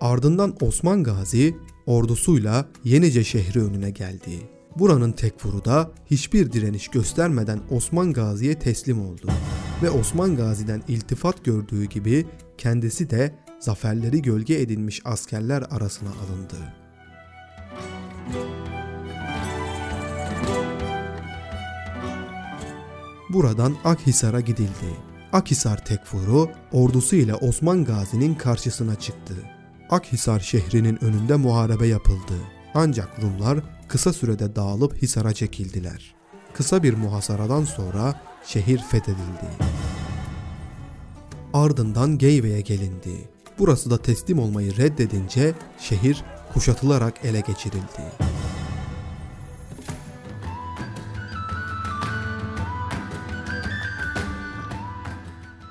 Ardından Osman Gazi ordusuyla Yenice şehri önüne geldi. Buranın tekfuru da hiçbir direniş göstermeden Osman Gazi'ye teslim oldu. Ve Osman Gazi'den iltifat gördüğü gibi kendisi de zaferleri gölge edinmiş askerler arasına alındı. Buradan Akhisar'a gidildi. Akhisar tekfuru ordusu ile Osman Gazi'nin karşısına çıktı. Akhisar şehrinin önünde muharebe yapıldı. Ancak Rumlar kısa sürede dağılıp Hisar'a çekildiler. Kısa bir muhasaradan sonra şehir fethedildi. Ardından Geyve'ye gelindi. Burası da teslim olmayı reddedince şehir kuşatılarak ele geçirildi.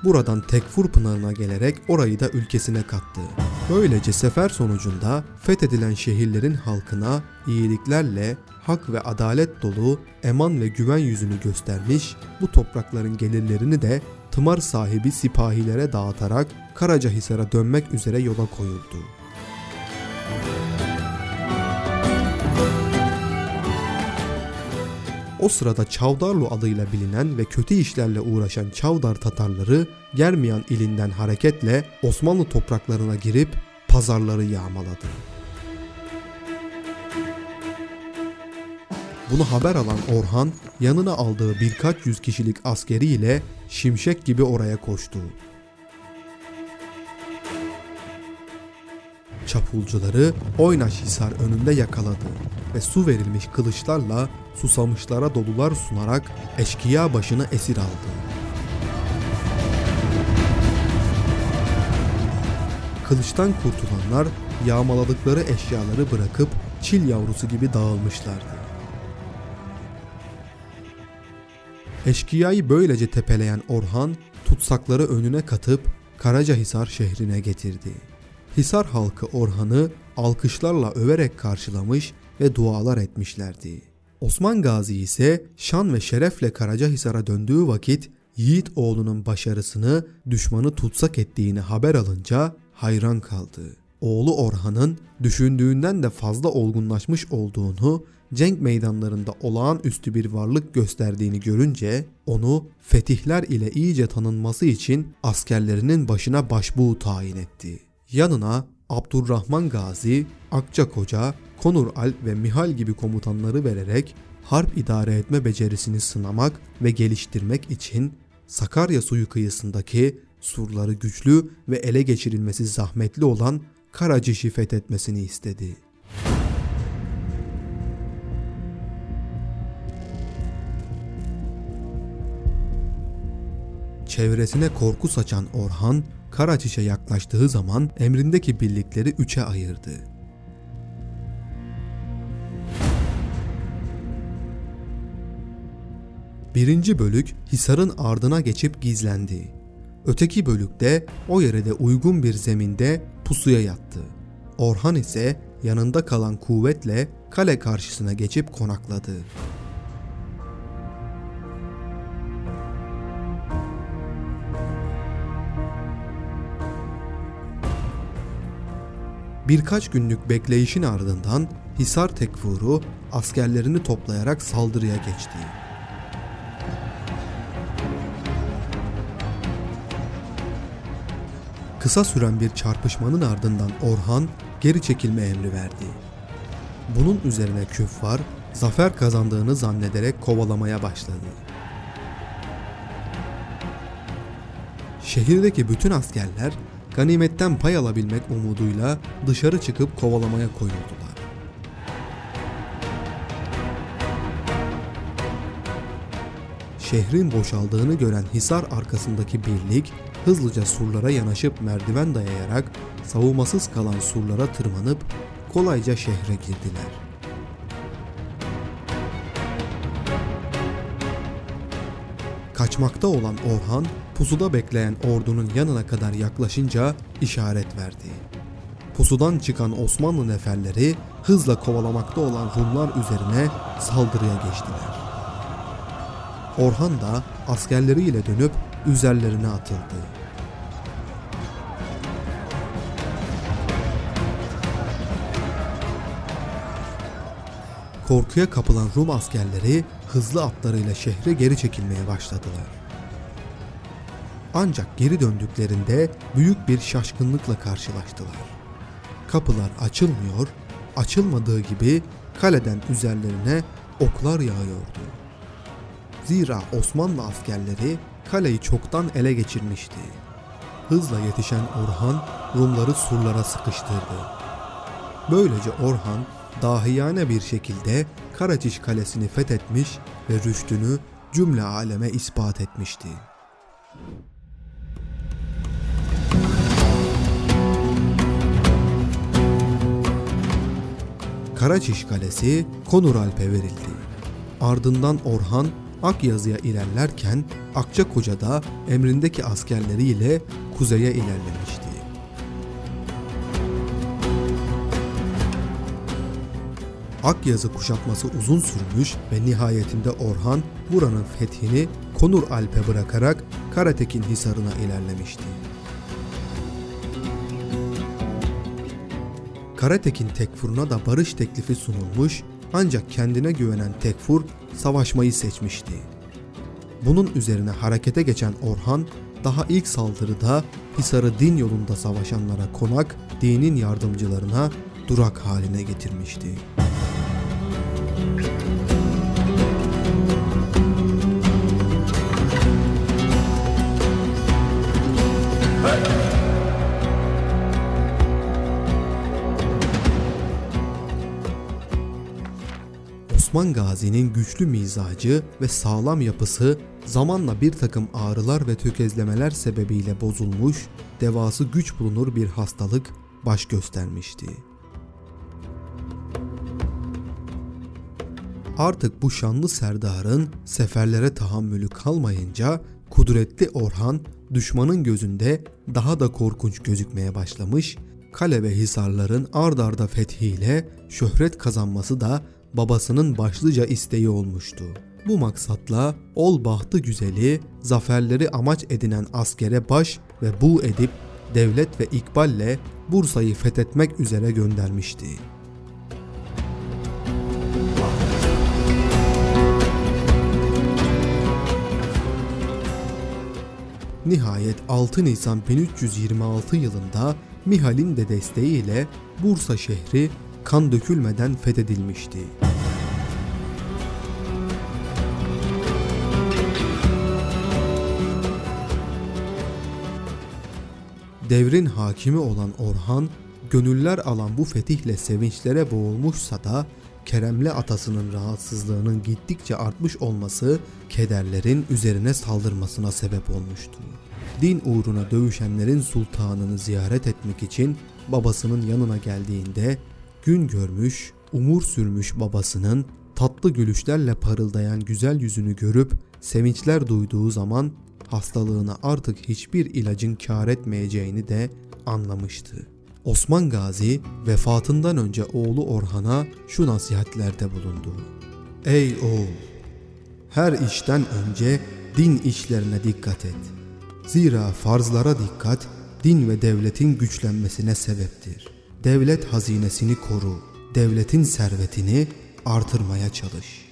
Buradan Tekfur Pınarı'na gelerek orayı da ülkesine kattı. Böylece sefer sonucunda fethedilen şehirlerin halkına iyiliklerle hak ve adalet dolu eman ve güven yüzünü göstermiş, bu toprakların gelirlerini de tımar sahibi sipahilere dağıtarak Karacahisar'a dönmek üzere yola koyuldu. O sırada Çavdarlı adıyla bilinen ve kötü işlerle uğraşan Çavdar Tatarları Germiyan ilinden hareketle Osmanlı topraklarına girip pazarları yağmaladı. Bunu haber alan Orhan yanına aldığı birkaç yüz kişilik askeriyle şimşek gibi oraya koştu. Çapulcuları Oynaşhisar önünde yakaladı ve su verilmiş kılıçlarla susamışlara dolular sunarak eşkıya başını esir aldı. Kılıçtan kurtulanlar yağmaladıkları eşyaları bırakıp çil yavrusu gibi dağılmışlardı. Eşkıyayı böylece tepeleyen Orhan tutsakları önüne katıp Karacahisar şehrine getirdi. Hisar halkı Orhan'ı alkışlarla överek karşılamış ve dualar etmişlerdi. Osman Gazi ise şan ve şerefle Karacahisar'a döndüğü vakit Yiğit oğlunun başarısını düşmanı tutsak ettiğini haber alınca hayran kaldı. Oğlu Orhan'ın düşündüğünden de fazla olgunlaşmış olduğunu, cenk meydanlarında olağanüstü bir varlık gösterdiğini görünce onu fetihler ile iyice tanınması için askerlerinin başına başbuğ tayin etti. Yanına Abdurrahman Gazi, Akçakoca, Konur Alp ve Mihal gibi komutanları vererek harp idare etme becerisini sınamak ve geliştirmek için Sakarya suyu kıyısındaki surları güçlü ve ele geçirilmesi zahmetli olan Karaciş'i fethetmesini istedi. Çevresine korku saçan Orhan, Karaçiş'e yaklaştığı zaman emrindeki birlikleri üçe ayırdı. Birinci bölük Hisar'ın ardına geçip gizlendi. Öteki bölükte o yere de uygun bir zeminde pusuya yattı. Orhan ise yanında kalan kuvvetle kale karşısına geçip konakladı. Birkaç günlük bekleyişin ardından Hisar Tekfuru askerlerini toplayarak saldırıya geçti. Kısa süren bir çarpışmanın ardından Orhan geri çekilme emri verdi. Bunun üzerine küffar zafer kazandığını zannederek kovalamaya başladı. Şehirdeki bütün askerler ganimetten pay alabilmek umuduyla dışarı çıkıp kovalamaya koyuldular. Şehrin boşaldığını gören Hisar arkasındaki birlik hızlıca surlara yanaşıp merdiven dayayarak savunmasız kalan surlara tırmanıp kolayca şehre girdiler. Kaçmakta olan Orhan pusuda bekleyen ordunun yanına kadar yaklaşınca işaret verdi. Pusudan çıkan Osmanlı neferleri hızla kovalamakta olan Rumlar üzerine saldırıya geçtiler. Orhan da askerleriyle dönüp üzerlerine atıldı. Korkuya kapılan Rum askerleri hızlı atlarıyla şehre geri çekilmeye başladılar. Ancak geri döndüklerinde büyük bir şaşkınlıkla karşılaştılar. Kapılar açılmıyor, açılmadığı gibi kaleden üzerlerine oklar yağıyordu. Zira Osmanlı askerleri kaleyi çoktan ele geçirmişti. Hızla yetişen Orhan Rumları surlara sıkıştırdı. Böylece Orhan dahiyane bir şekilde Karaçiş Kalesi'ni fethetmiş ve rüştünü cümle aleme ispat etmişti. Karaçiş Kalesi Konuralp'e verildi. Ardından Orhan Akyazı'ya ilerlerken Akçakoca'da emrindeki askerleriyle kuzeye ilerlemişti. Akyazı kuşatması uzun sürmüş ve nihayetinde Orhan buranın fethini Konur Alp'e bırakarak Karatekin Hisarı'na ilerlemişti. Karatekin Tekfur'una da barış teklifi sunulmuş ancak kendine güvenen Tekfur savaşmayı seçmişti. Bunun üzerine harekete geçen Orhan daha ilk saldırıda Hisar'ı din yolunda savaşanlara konak, dinin yardımcılarına durak haline getirmişti. Osman Gazi'nin güçlü mizacı ve sağlam yapısı zamanla bir takım ağrılar ve tökezlemeler sebebiyle bozulmuş, devası güç bulunur bir hastalık baş göstermişti. Artık bu şanlı serdarın seferlere tahammülü kalmayınca kudretli Orhan düşmanın gözünde daha da korkunç gözükmeye başlamış, kale ve hisarların ard arda fethiyle şöhret kazanması da babasının başlıca isteği olmuştu. Bu maksatla ol bahtı güzeli, zaferleri amaç edinen askere baş ve bu edip devlet ve ikballe Bursa'yı fethetmek üzere göndermişti. Nihayet 6 Nisan 1326 yılında Mihal'in de desteğiyle Bursa şehri kan dökülmeden fethedilmişti. Devrin hakimi olan Orhan, gönüller alan bu fetihle sevinçlere boğulmuşsa da Keremli atasının rahatsızlığının gittikçe artmış olması kederlerin üzerine saldırmasına sebep olmuştu. Din uğruna dövüşenlerin sultanını ziyaret etmek için babasının yanına geldiğinde gün görmüş, umur sürmüş babasının tatlı gülüşlerle parıldayan güzel yüzünü görüp sevinçler duyduğu zaman hastalığına artık hiçbir ilacın kar etmeyeceğini de anlamıştı. Osman Gazi vefatından önce oğlu Orhan'a şu nasihatlerde bulundu. Ey oğul! Her işten önce din işlerine dikkat et. Zira farzlara dikkat din ve devletin güçlenmesine sebeptir. Devlet hazinesini koru, devletin servetini artırmaya çalış.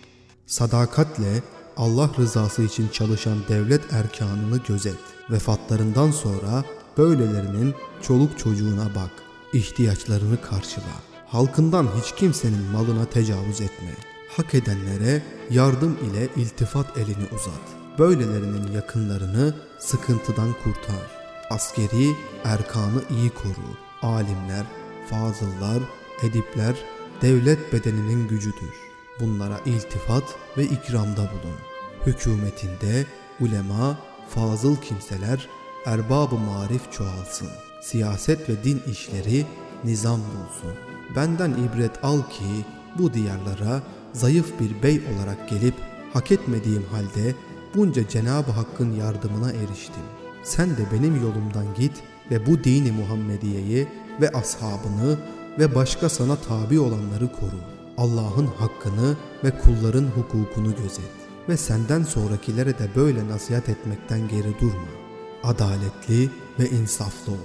Sadakatle Allah rızası için çalışan devlet erkanını gözet. Vefatlarından sonra böylelerinin çoluk çocuğuna bak, ihtiyaçlarını karşıla. Halkından hiç kimsenin malına tecavüz etme. Hak edenlere yardım ile iltifat elini uzat. Böylelerinin yakınlarını sıkıntıdan kurtar. Askeri erkanı iyi koru. Alimler, fazıllar, edipler devlet bedeninin gücüdür. Bunlara iltifat ve ikramda bulun. Hükümetinde ulema, fazıl kimseler, erbab-ı marif çoğalsın. Siyaset ve din işleri nizam bulsun. Benden ibret al ki bu diyarlara zayıf bir bey olarak gelip hak etmediğim halde bunca Cenab-ı Hakk'ın yardımına eriştim. Sen de benim yolumdan git ve bu dini Muhammediye'yi ve ashabını ve başka sana tabi olanları koru. Allah'ın hakkını ve kulların hukukunu gözet ve senden sonrakilere de böyle nasihat etmekten geri durma. Adaletli ve insaflı ol.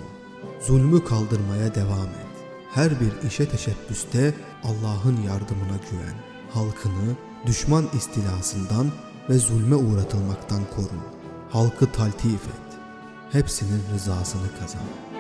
Zulmü kaldırmaya devam et. Her bir işe teşebbüste Allah'ın yardımına güven. Halkını düşman istilasından ve zulme uğratılmaktan koru. Halkı taltif et. Hepsinin rızasını kazan.